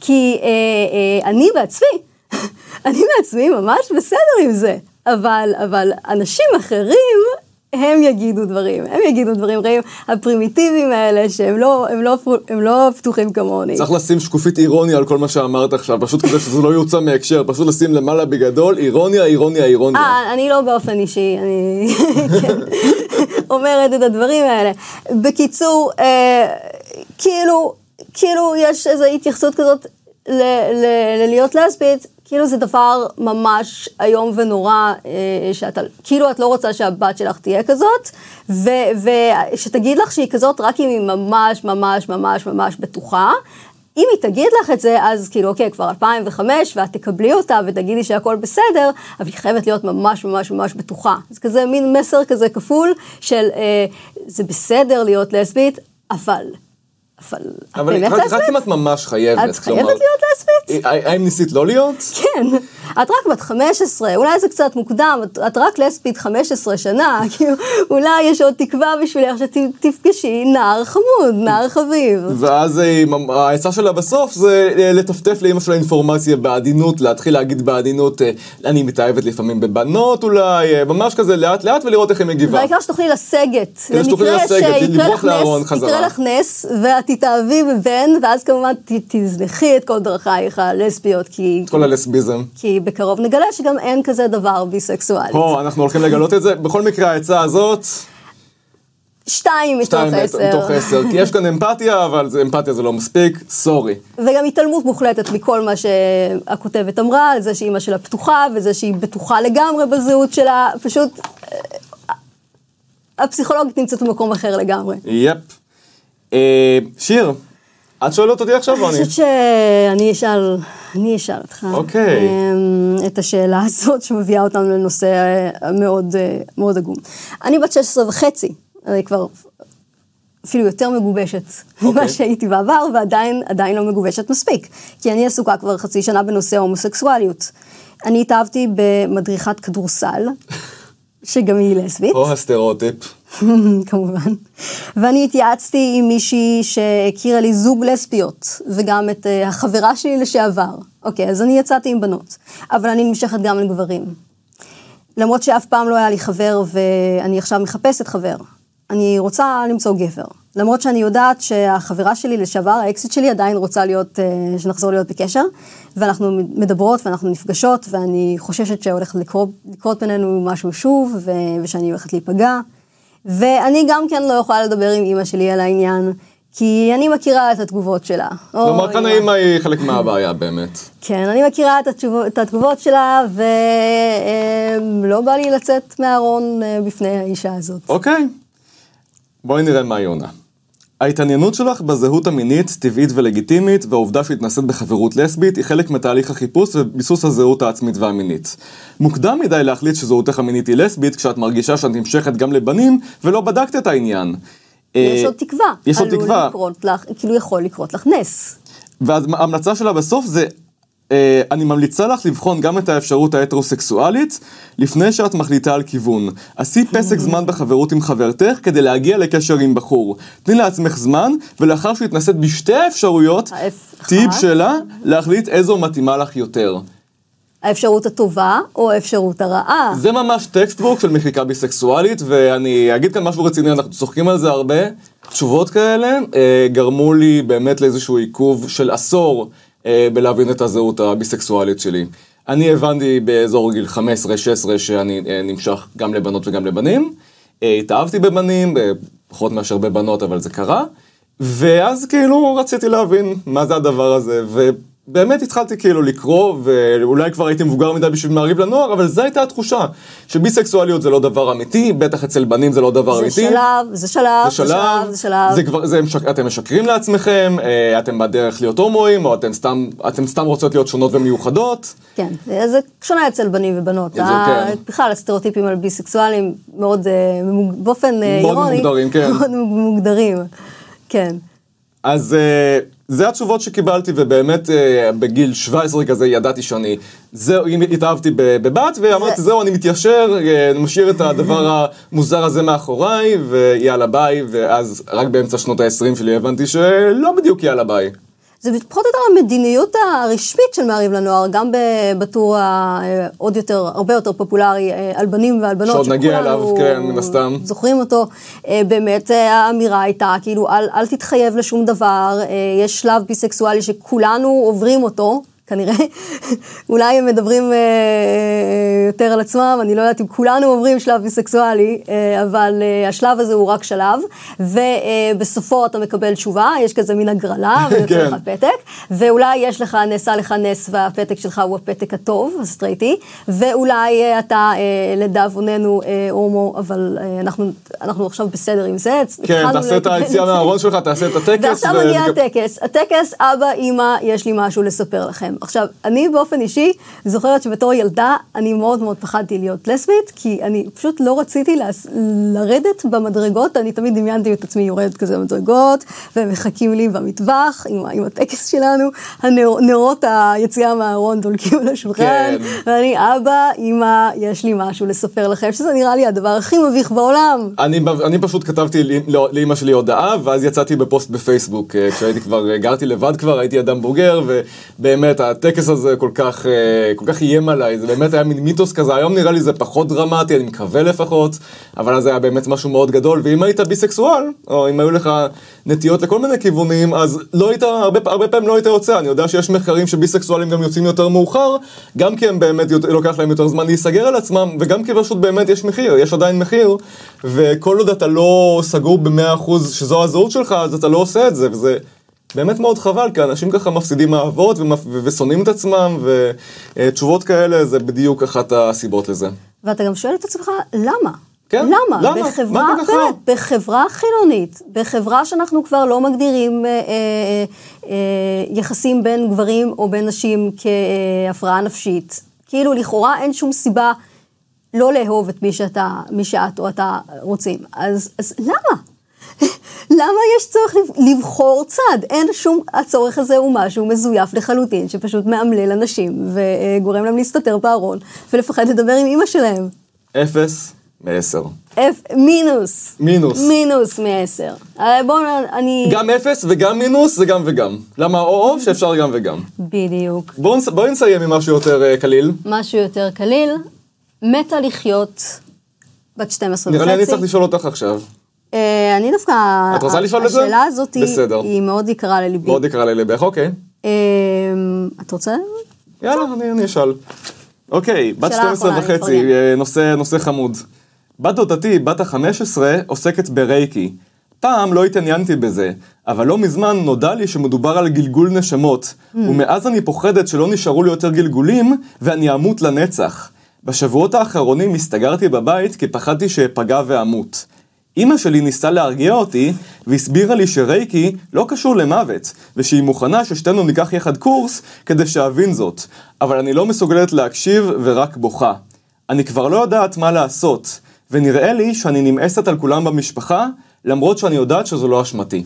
כי אה, אה, אני בעצמי, *laughs* אני בעצמי ממש בסדר עם זה, אבל, אבל אנשים אחרים, הם יגידו דברים, הם יגידו דברים רעים, הפרימיטיביים האלה שהם לא, הם לא, הם לא פתוחים כמוני. צריך לשים שקופית אירוניה על כל מה שאמרת עכשיו, פשוט כדי שזה לא יוצא מהקשר, פשוט לשים למעלה בגדול, אירוניה, אירוניה, אירוניה. אה, אני לא באופן אישי, אני אומרת את הדברים האלה. בקיצור, אה, כאילו, כאילו יש איזו התייחסות כזאת ל- ל- ללהיות לסבית, כאילו זה דבר ממש איום ונורא, אה, שאתה, כאילו את לא רוצה שהבת שלך תהיה כזאת, ושתגיד לך שהיא כזאת רק אם היא ממש ממש ממש ממש בטוחה. אם היא תגיד לך את זה, אז כאילו, אוקיי, כבר 2005, ואת תקבלי אותה ותגידי שהכל בסדר, אבל היא חייבת להיות ממש ממש ממש בטוחה. זה כזה מין מסר כזה כפול של אה, זה בסדר להיות לסבית, אבל... אבל... אבל רק? אם את ממש חייבת. את חייבת להיות לסבית? אה, האם ניסית לא להיות? כן, את רק בת 15, אולי זה קצת מוקדם, את, רק לסבית 15 שנה, *laughs* כאילו, אולי יש עוד תקווה בשבילך שתפגשי נער חמוד, נער חביב. ואז אה, העצה שלה בסוף זה אה, לטפטף לאמא שלה אינפורמציה בעדינות, להתחיל להגיד בעדינות, אה, אני מתאהבת לפעמים בבנות אולי, אה, ממש כזה לאט לאט ולראות איך היא מגיבה. והעיקר שתוכלי לסגת. כדי שתוכלי לסגת, לברוח לארון חזרה. יקרה לך נס, ואת תתאהבי בבן, ואז כמובן ת- תזנחי את כל דרכייך הלסביות, כי... את כל הלסביזם. כי בקרוב נגלה שגם אין כזה דבר ביסקסואלי. פה אנחנו הולכים לגלות את זה, בכל מקרה העצה הזאת, שתיים מתוך עשר. מתוך עשר, כי יש כאן אמפתיה, אבל זה- אמפתיה זה לא מספיק, סורי. וגם התעלמות מוחלטת מכל מה שהכותבת אמרה, על זה שאימא שלה פתוחה, וזה שהיא בטוחה לגמרי בזהות שלה, פשוט... אה, הפסיכולוגית נמצאת במקום אחר לגמרי. יפ. אה, שיר, את שואלת אותי עכשיו או אני אני? חושבת שאני אשאל, אני אשאל אותך. אוקיי. אמ, את השאלה הזאת שמביאה אותנו לנושא אה, מאוד, אה, מאוד עגום. אני בת 16 וחצי, אני כבר אפילו יותר מגובשת ממה אוקיי. שהייתי בעבר, ועדיין עדיין לא מגובשת מספיק. כי אני עסוקה כבר חצי שנה בנושא ההומוסקסואליות. אני התאהבתי במדריכת כדורסל, *laughs* שגם היא לסבית. או הסטריאוטיפ. *laughs* כמובן. ואני התייעצתי עם מישהי שהכירה לי זוג לסביות, וגם את אה, החברה שלי לשעבר. אוקיי, אז אני יצאתי עם בנות, אבל אני נמשכת גם לגברים. למרות שאף פעם לא היה לי חבר, ואני עכשיו מחפשת חבר. אני רוצה למצוא גבר. למרות שאני יודעת שהחברה שלי לשעבר, האקסיט שלי, עדיין רוצה להיות, אה, שנחזור להיות בקשר, ואנחנו מדברות ואנחנו נפגשות, ואני חוששת שהולך לקרות בינינו משהו שוב, ו, ושאני הולכת להיפגע. ואני גם כן לא יכולה לדבר עם אימא שלי על העניין, כי אני מכירה את התגובות שלה. כלומר, כאן האימא היא חלק מהבעיה באמת. כן, אני מכירה את, התשובות, את התגובות שלה, ולא בא לי לצאת מהארון אה, בפני האישה הזאת. אוקיי, בואי נראה מה היא עונה. ההתעניינות שלך בזהות המינית, טבעית ולגיטימית, והעובדה שהתנסית בחברות לסבית, היא חלק מתהליך החיפוש וביסוס הזהות העצמית והמינית. מוקדם מדי להחליט שזהותך המינית היא לסבית, כשאת מרגישה שאת נמשכת גם לבנים, ולא בדקת את העניין. יש עוד תקווה. יש עוד תקווה. עלול לקרות לך, כאילו יכול לקרות לך נס. ואז ההמלצה שלה בסוף זה, אה, אני ממליצה לך לבחון גם את האפשרות ההטרוסקסואלית, לפני שאת מחליטה על כיוון. עשי פסק זמן בחברות עם חברתך כדי להגיע לקשר עם בחור. תני לעצמך זמן, ולאחר שהתנסית בשתי האפשרויות, האפ- תהיי. בשלה להחליט איזו מתאימה לך יותר. האפשרות הטובה או האפשרות הרעה. זה ממש textbook של מחיקה ביסקסואלית, ואני אגיד כאן משהו רציני, אנחנו צוחקים על זה הרבה. תשובות כאלה אה, גרמו לי באמת לאיזשהו עיכוב של עשור בלהבין את הזהות הביסקסואלית שלי. אני הבנתי באזור גיל 15-16 שאני אה, נמשך גם לבנות וגם לבנים. אה, התאהבתי בבנים, אה, פחות מאשר בבנות, אבל זה קרה. ואז כאילו רציתי להבין מה זה הדבר הזה, ובאמת התחלתי כאילו לקרוא, ואולי כבר הייתי מבוגר מדי בשביל מעריב לנוער, אבל זו הייתה התחושה, שביסקסואליות זה לא דבר אמיתי, בטח אצל בנים זה לא דבר זה אמיתי. שלב, זה שלב, זה שלב, זה שלב. זה כבר, זה, משק- אתם משקרים לעצמכם, אה, אתם בדרך להיות הומואים, או אתם סתם, אתם סתם רוצות להיות שונות ומיוחדות. כן, זה שונה אצל בנים ובנות. זה כן. בכלל, הסטריאוטיפים על ביסקסואלים מאוד, אה, באופן אה, מאוד אירוני, מוגדרים, כן. *laughs* מאוד מוגדרים, כן. אז זה התשובות שקיבלתי, ובאמת אה, בגיל 17 כזה ידעתי שאני, זהו, התאהבתי בבת, ואמרתי, זהו, אני מתיישר, אה, משאיר את הדבר המוזר הזה מאחוריי, ויאללה ביי, ואז רק באמצע שנות ה-20 שלי הבנתי שלא בדיוק יאללה ביי. זה פחות או יותר המדיניות הרשמית של מעריב לנוער, גם בטור העוד יותר, הרבה יותר פופולרי אה, על בנים ועל בנות, שעוד נגיע אליו, כן, מן הסתם. זוכרים אותו. אה, באמת אה, האמירה הייתה, כאילו, אל, אל תתחייב לשום דבר, יש שלב ביסקסואלי שכולנו עוברים אותו. כנראה, *laughs* אולי הם מדברים אה, יותר על עצמם, אני לא יודעת אם כולנו עוברים שלב ביסקסואלי, אה, אבל אה, השלב הזה הוא רק שלב, ובסופו אתה מקבל תשובה, יש כזה מין הגרלה, *laughs* ויוצא כן. לך פתק, ואולי יש לך, נעשה לך נס והפתק שלך הוא הפתק הטוב, הסטרייטי, ואולי אה, אתה אה, לדאבוננו אה, הומו, אבל אה, אנחנו, אנחנו עכשיו בסדר עם זה. כן, תעשה את היציאה. מהארון שלך, תעשה את *laughs* הטקס. ועכשיו מגיע הטקס. הטקס, אבא, אימא, יש לי משהו לספר לכם. עכשיו, אני באופן אישי זוכרת שבתור ילדה, אני מאוד מאוד פחדתי להיות לסבית, כי אני פשוט לא רציתי לס... לרדת במדרגות, אני תמיד דמיינתי את עצמי יורדת כזה במדרגות, והם מחכים לי במטבח עם, עם הטקס שלנו, הנרות היציאה מהארון דולקים על השולחן, כן. ואני, אבא, אימא, יש לי משהו לספר לכם, שזה נראה לי הדבר הכי מביך בעולם. אני, אני פשוט כתבתי לא- לאימא שלי הודעה, ואז יצאתי בפוסט בפייסבוק, אה, כשהייתי כבר, אה, גרתי לבד כבר, הייתי אדם בוגר, ובאמת הטקס הזה כל כך, אה, כל כך איים עליי, זה באמת היה מין מיתוס כזה, היום נראה לי זה פחות דרמטי, אני מקווה לפחות, אבל אז היה באמת משהו מאוד גדול, ואם היית ביסקסואל, או אם היו לך נטיות לכל מיני כיוונים, אז לא היית, הרבה, הרבה פעמים לא היית יוצא, אני יודע שיש מחקרים שביסקסואלים גם יוצאים יותר מאוחר, גם כי הם באמת, לוקח להם יותר זמן להיסגר על עצמם, וגם כי פשוט באמת יש מחיר, יש עדיין מחיר, וכל עוד אתה לא סגור במאה אחוז שזו הזהות שלך, אז אתה לא עושה את זה, וזה באמת מאוד חבל, כי אנשים ככה מפסידים אהבות ושונאים את עצמם, ותשובות כאלה זה בדיוק אחת הסיבות לזה. ואתה גם שואל את עצמך, למה? כן, למה? למה? בחברה? באמת, בחברה חילונית, בחברה שאנחנו כבר לא מגדירים אה, אה, אה, יחסים בין גברים או בין נשים כהפרעה נפשית, כאילו לכאורה אין שום סיבה לא לאהוב את מי שאתה, מי שאת או אתה רוצים. אז, אז למה? למה יש צורך לב- לבחור צד? אין שום, הצורך הזה הוא משהו מזויף לחלוטין, שפשוט מאמלל אנשים וגורם להם להסתתר בארון ולפחד לדבר עם אימא שלהם. אפס מעשר. אפ... מינוס. מינוס. מינוס מעשר. אה, בואו, אני... גם אפס וגם מינוס זה גם וגם. למה או או שאפשר גם וגם. בדיוק. בואו נס- בואי נסיים עם משהו יותר אה, קליל. משהו יותר קליל. מתה לחיות בת 12 וחצי. נראה לי אני צריך לשאול אותך עכשיו. אה, אני דווקא... את רוצה לשאול את זה? השאלה הזאת היא- מאוד יקרה לליבי. מאוד יקרה ללבך, אוקיי. אה, את רוצה? יאללה, אני, אשאל. אוקיי, בת שאלה 12 אחרונה, אני וחצי. אה, נושא, חמוד. בת דודתי, בת ה-15, עוסקת ברייקי. פעם לא התעניינתי בזה, אבל לא מזמן נודע לי שמדובר על גלגול נשמות, ומאז אני פוחדת שלא נשארו לי יותר גלגולים, ואני אמות לנצח. בשבועות האחרונים הסתגרתי בבית כי פחדתי שאפגע ואמות. אמא שלי ניסתה להרגיע אותי, והסבירה לי שרייקי לא קשור למוות, ושהיא מוכנה ששתינו ניקח יחד קורס כדי שאבין זאת, אבל אני לא מסוגלת להקשיב ורק בוכה. אני כבר לא יודעת מה לעשות, ונראה לי שאני נמאסת על כולם במשפחה, למרות שאני יודעת שזו לא אשמתי.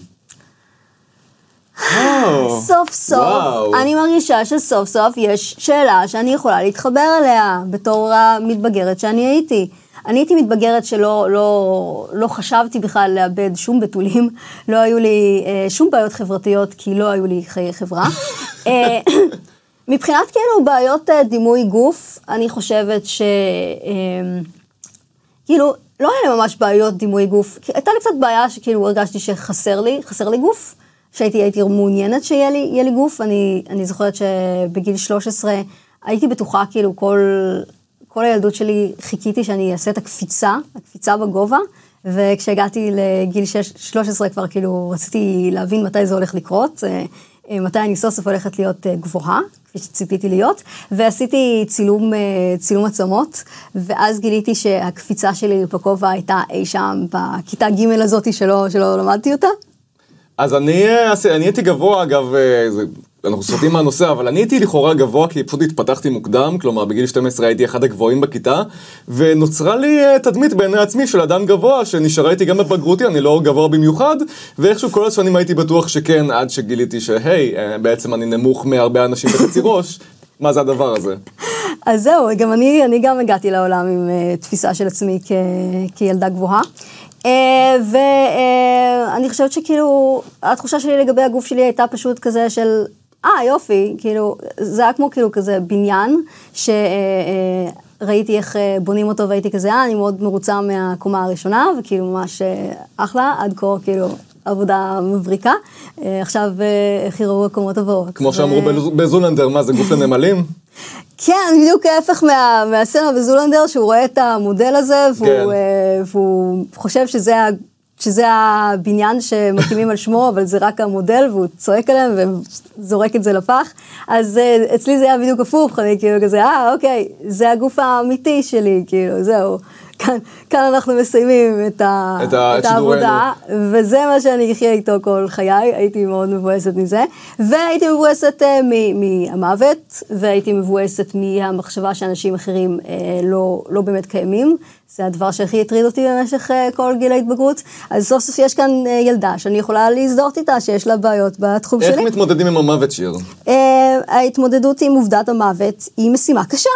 סוף סוף, וואו. אני מרגישה שסוף סוף יש שאלה שאני יכולה להתחבר אליה בתור המתבגרת שאני הייתי. אני הייתי מתבגרת שלא לא, לא חשבתי בכלל לאבד שום בתולים, לא היו לי אה, שום בעיות חברתיות כי לא היו לי חיי חברה. *laughs* אה, מבחינת כאילו בעיות אה, דימוי גוף, אני חושבת ש... אה, כאילו, לא היה לי ממש בעיות דימוי גוף. הייתה לי קצת בעיה שכאילו הרגשתי שחסר לי, חסר לי גוף. שהייתי הייתי מעוניינת שיהיה לי, יהיה לי גוף. אני, אני זוכרת שבגיל 13 הייתי בטוחה, כאילו, כל, כל הילדות שלי חיכיתי שאני אעשה את הקפיצה, הקפיצה בגובה. וכשהגעתי לגיל 6, 13 כבר כאילו רציתי להבין מתי זה הולך לקרות, אה, אה, מתי אני סוף סוף הולכת להיות אה, גבוהה, כפי שציפיתי להיות, ועשיתי צילום, צילום עצמות, ואז גיליתי שהקפיצה שלי בכובע הייתה אי שם בכיתה ג' הזאתי שלא, שלא למדתי אותה. אז אני, אה, אני הייתי גבוה, אגב, אה, אנחנו סוטים מהנושא, אבל אני הייתי לכאורה גבוה כי פשוט התפתחתי מוקדם, כלומר בגיל 12 הייתי אחד הגבוהים בכיתה, ונוצרה לי אה, תדמית בעיני עצמי של אדם גבוה, שנשארה איתי גם בבגרותי, אני לא גבוה במיוחד, ואיכשהו כל השנים הייתי בטוח שכן, עד שגיליתי שהי, בעצם אני נמוך מהרבה אנשים בחצי ראש, מה זה הדבר הזה? אז זהו, גם אני, אני גם הגעתי לעולם עם uh, תפיסה של עצמי כ, כילדה גבוהה. Uh, ואני uh, חושבת שכאילו, התחושה שלי לגבי הגוף שלי הייתה פשוט כזה של, אה, יופי, כאילו, זה היה כמו כאילו כזה בניין, שראיתי איך אה, בונים אותו והייתי כזה, אה, אני מאוד מרוצה מהקומה הראשונה, וכאילו ממש אה, אחלה, עד כה כאילו עבודה מבריקה. אה, עכשיו אה, איך יראו הקומות הבאות. כמו שאמרו בזולנדר, מה זה גוף לנמלים? *laughs* כן, בדיוק ההפך מה, מהסצנה בזולנדר, שהוא רואה את המודל הזה, והוא, כן. אה, והוא חושב שזה, שזה הבניין שמקימים על שמו, אבל זה רק המודל, והוא צועק עליהם וזורק את זה לפח. אז אה, אצלי זה היה בדיוק הפוך, אני כאילו כזה, אה, אוקיי, זה הגוף האמיתי שלי, כאילו, זהו. כאן, כאן אנחנו מסיימים את, ה, את ה- את. העבודה, וזה מה שאני אחיה איתו כל חיי, הייתי מאוד מבואסת מזה, והייתי מבואסת מ- מהמוות, והייתי מבואסת מהמחשבה שאנשים אחרים אה, לא, לא באמת קיימים, זה הדבר שהכי הטריד אותי במשך אה, כל גיל ההתבגרות, אז סוף סוף יש כאן אה, ילדה שאני יכולה להזדהות איתה, שיש לה בעיות בתחום איך שלי. מתמודדים עם המוות שיר? אה, ההתמודדות עם עובדת המוות היא משימה קשה.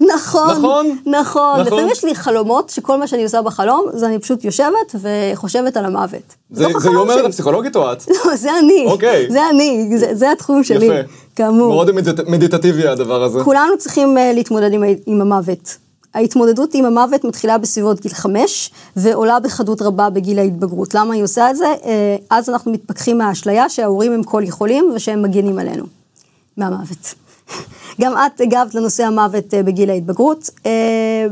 נכון, נכון, נכון. נכון. לפעמים יש לי חלומות שכל מה שאני עושה בחלום זה אני פשוט יושבת וחושבת על המוות. זה היא אומרת. הפסיכולוגית או את? *laughs* לא, זה אני. אוקיי. זה אני, זה, זה התחום שלי, יפה. כאמור. מאוד מדיט- מדיטטיבי הדבר הזה. כולנו צריכים אה, להתמודד עם, עם המוות. ההתמודדות עם המוות מתחילה בסביבות גיל חמש, ועולה בחדות רבה בגיל ההתבגרות. למה היא עושה את זה? אה, אז אנחנו מתפכחים מהאשליה שההורים הם כל יכולים ושהם מגינים עלינו. מהמוות. גם את הגבת לנושא המוות אה, בגיל ההתבגרות. אה,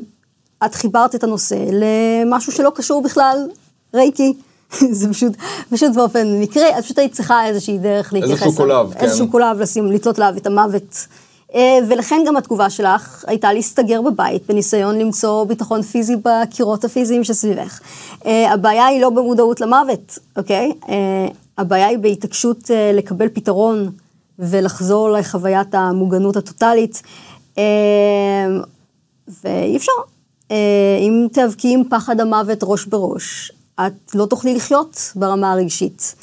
את חיברת את הנושא למשהו שלא קשור בכלל, רייקי. *laughs* זה פשוט, פשוט באופן מקרי, את פשוט היית צריכה איזושהי דרך להתייחס. איזשהו קולב. כן. איזשהו קולב לשים, לתלות עליו את המוות. אה, ולכן גם התגובה שלך הייתה להסתגר בבית בניסיון למצוא ביטחון פיזי בקירות הפיזיים שסביבך. הבעיה היא לא במודעות למוות, אוקיי? הבעיה היא בהתעקשות לקבל פתרון ולחזור לחוויית המוגנות הטוטלית. אה, ואי אפשר. אה, אם תיאבקי עם פחד המוות ראש בראש, את לא תוכלי לחיות ברמה הרגשית.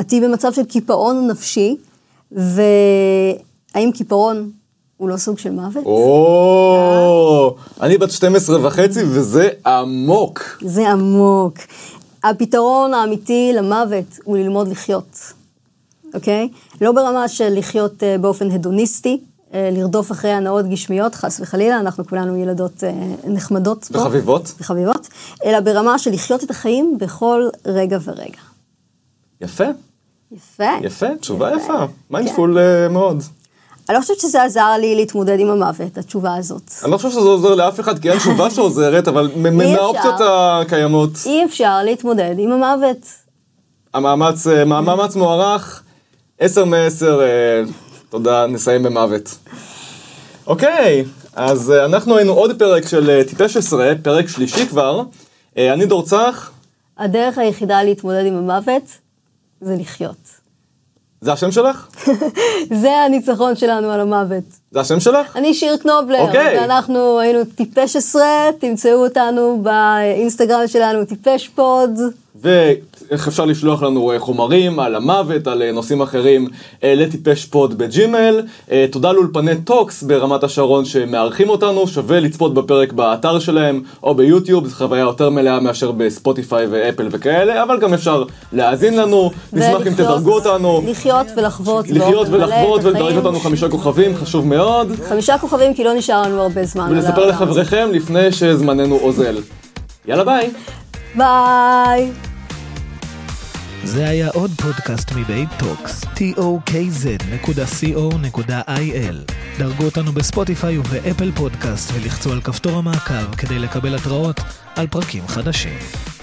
את תהיי במצב של קיפאון נפשי, והאם קיפאון הוא לא סוג של מוות? או, אני בת 12 וחצי וזה עמוק. זה עמוק. הפתרון האמיתי למוות הוא ללמוד לחיות, אוקיי? לא ברמה של לחיות אה, באופן הדוניסטי, אה, לרדוף אחרי הנאות גשמיות, חס וחלילה, אנחנו כולנו ילדות אה, נחמדות פה. וחביבות. וחביבות, אלא ברמה של לחיות את החיים בכל רגע ורגע. יפה, יפה. יפה, תשובה יפה. מיינדפול אה, מאוד. אני לא חושבת שזה עזר לי להתמודד עם המוות, התשובה הזאת. אני לא חושב שזה עוזר לאף אחד, כי אין תשובה *laughs* שעוזרת, אבל. מהאופציות הקיימות, אי אפשר להתמודד עם המוות. המאמץ, מאמץ מוערך, 10 מ-10, תודה, נסיים במוות. אוקיי, אז אה, אנחנו היינו עוד פרק של אה, טיפש עשרה, פרק שלישי כבר. אה, אני דור צח, הדרך היחידה להתמודד עם המוות זה לחיות. זה השם שלך? *laughs* זה הניצחון שלנו על המוות. זה השם שלך? אני שיר קנובלר, אוקיי. ואנחנו היינו טיפש עשרה, תמצאו אותנו באינסטגרם שלנו טיפש פוד. ואיך אפשר לשלוח לנו אה, חומרים על המוות, על אה, נושאים אחרים, אה, לטיפש pod בג'ימייל. אה, תודה לאולפני טוקס ברמת השרון שמארחים אותנו, שווה לצפות בפרק באתר שלהם או ביוטיוב, זו חוויה יותר מלאה מאשר בספוטיפיי ואפל וכאלה, אבל גם אפשר להאזין לנו, נשמח אם תדרגו אותנו. לחיות ולחוות. לחיות ולחוות ולדרג. אותנו חמישה כוכבים, חשוב מאוד. חמישה כוכבים כי לא נשאר לנו הרבה זמן. ולספר. לחבריכם לפני שזמננו אוזל. יאללה ביי. ביי. זה היה עוד פודקאסט מבית טוקס, tokz.co.il. דרגו אותנו בספוטיפיי ובאפל פודקאסט ולחצו על כפתור המעקב כדי לקבל התראות על פרקים חדשים.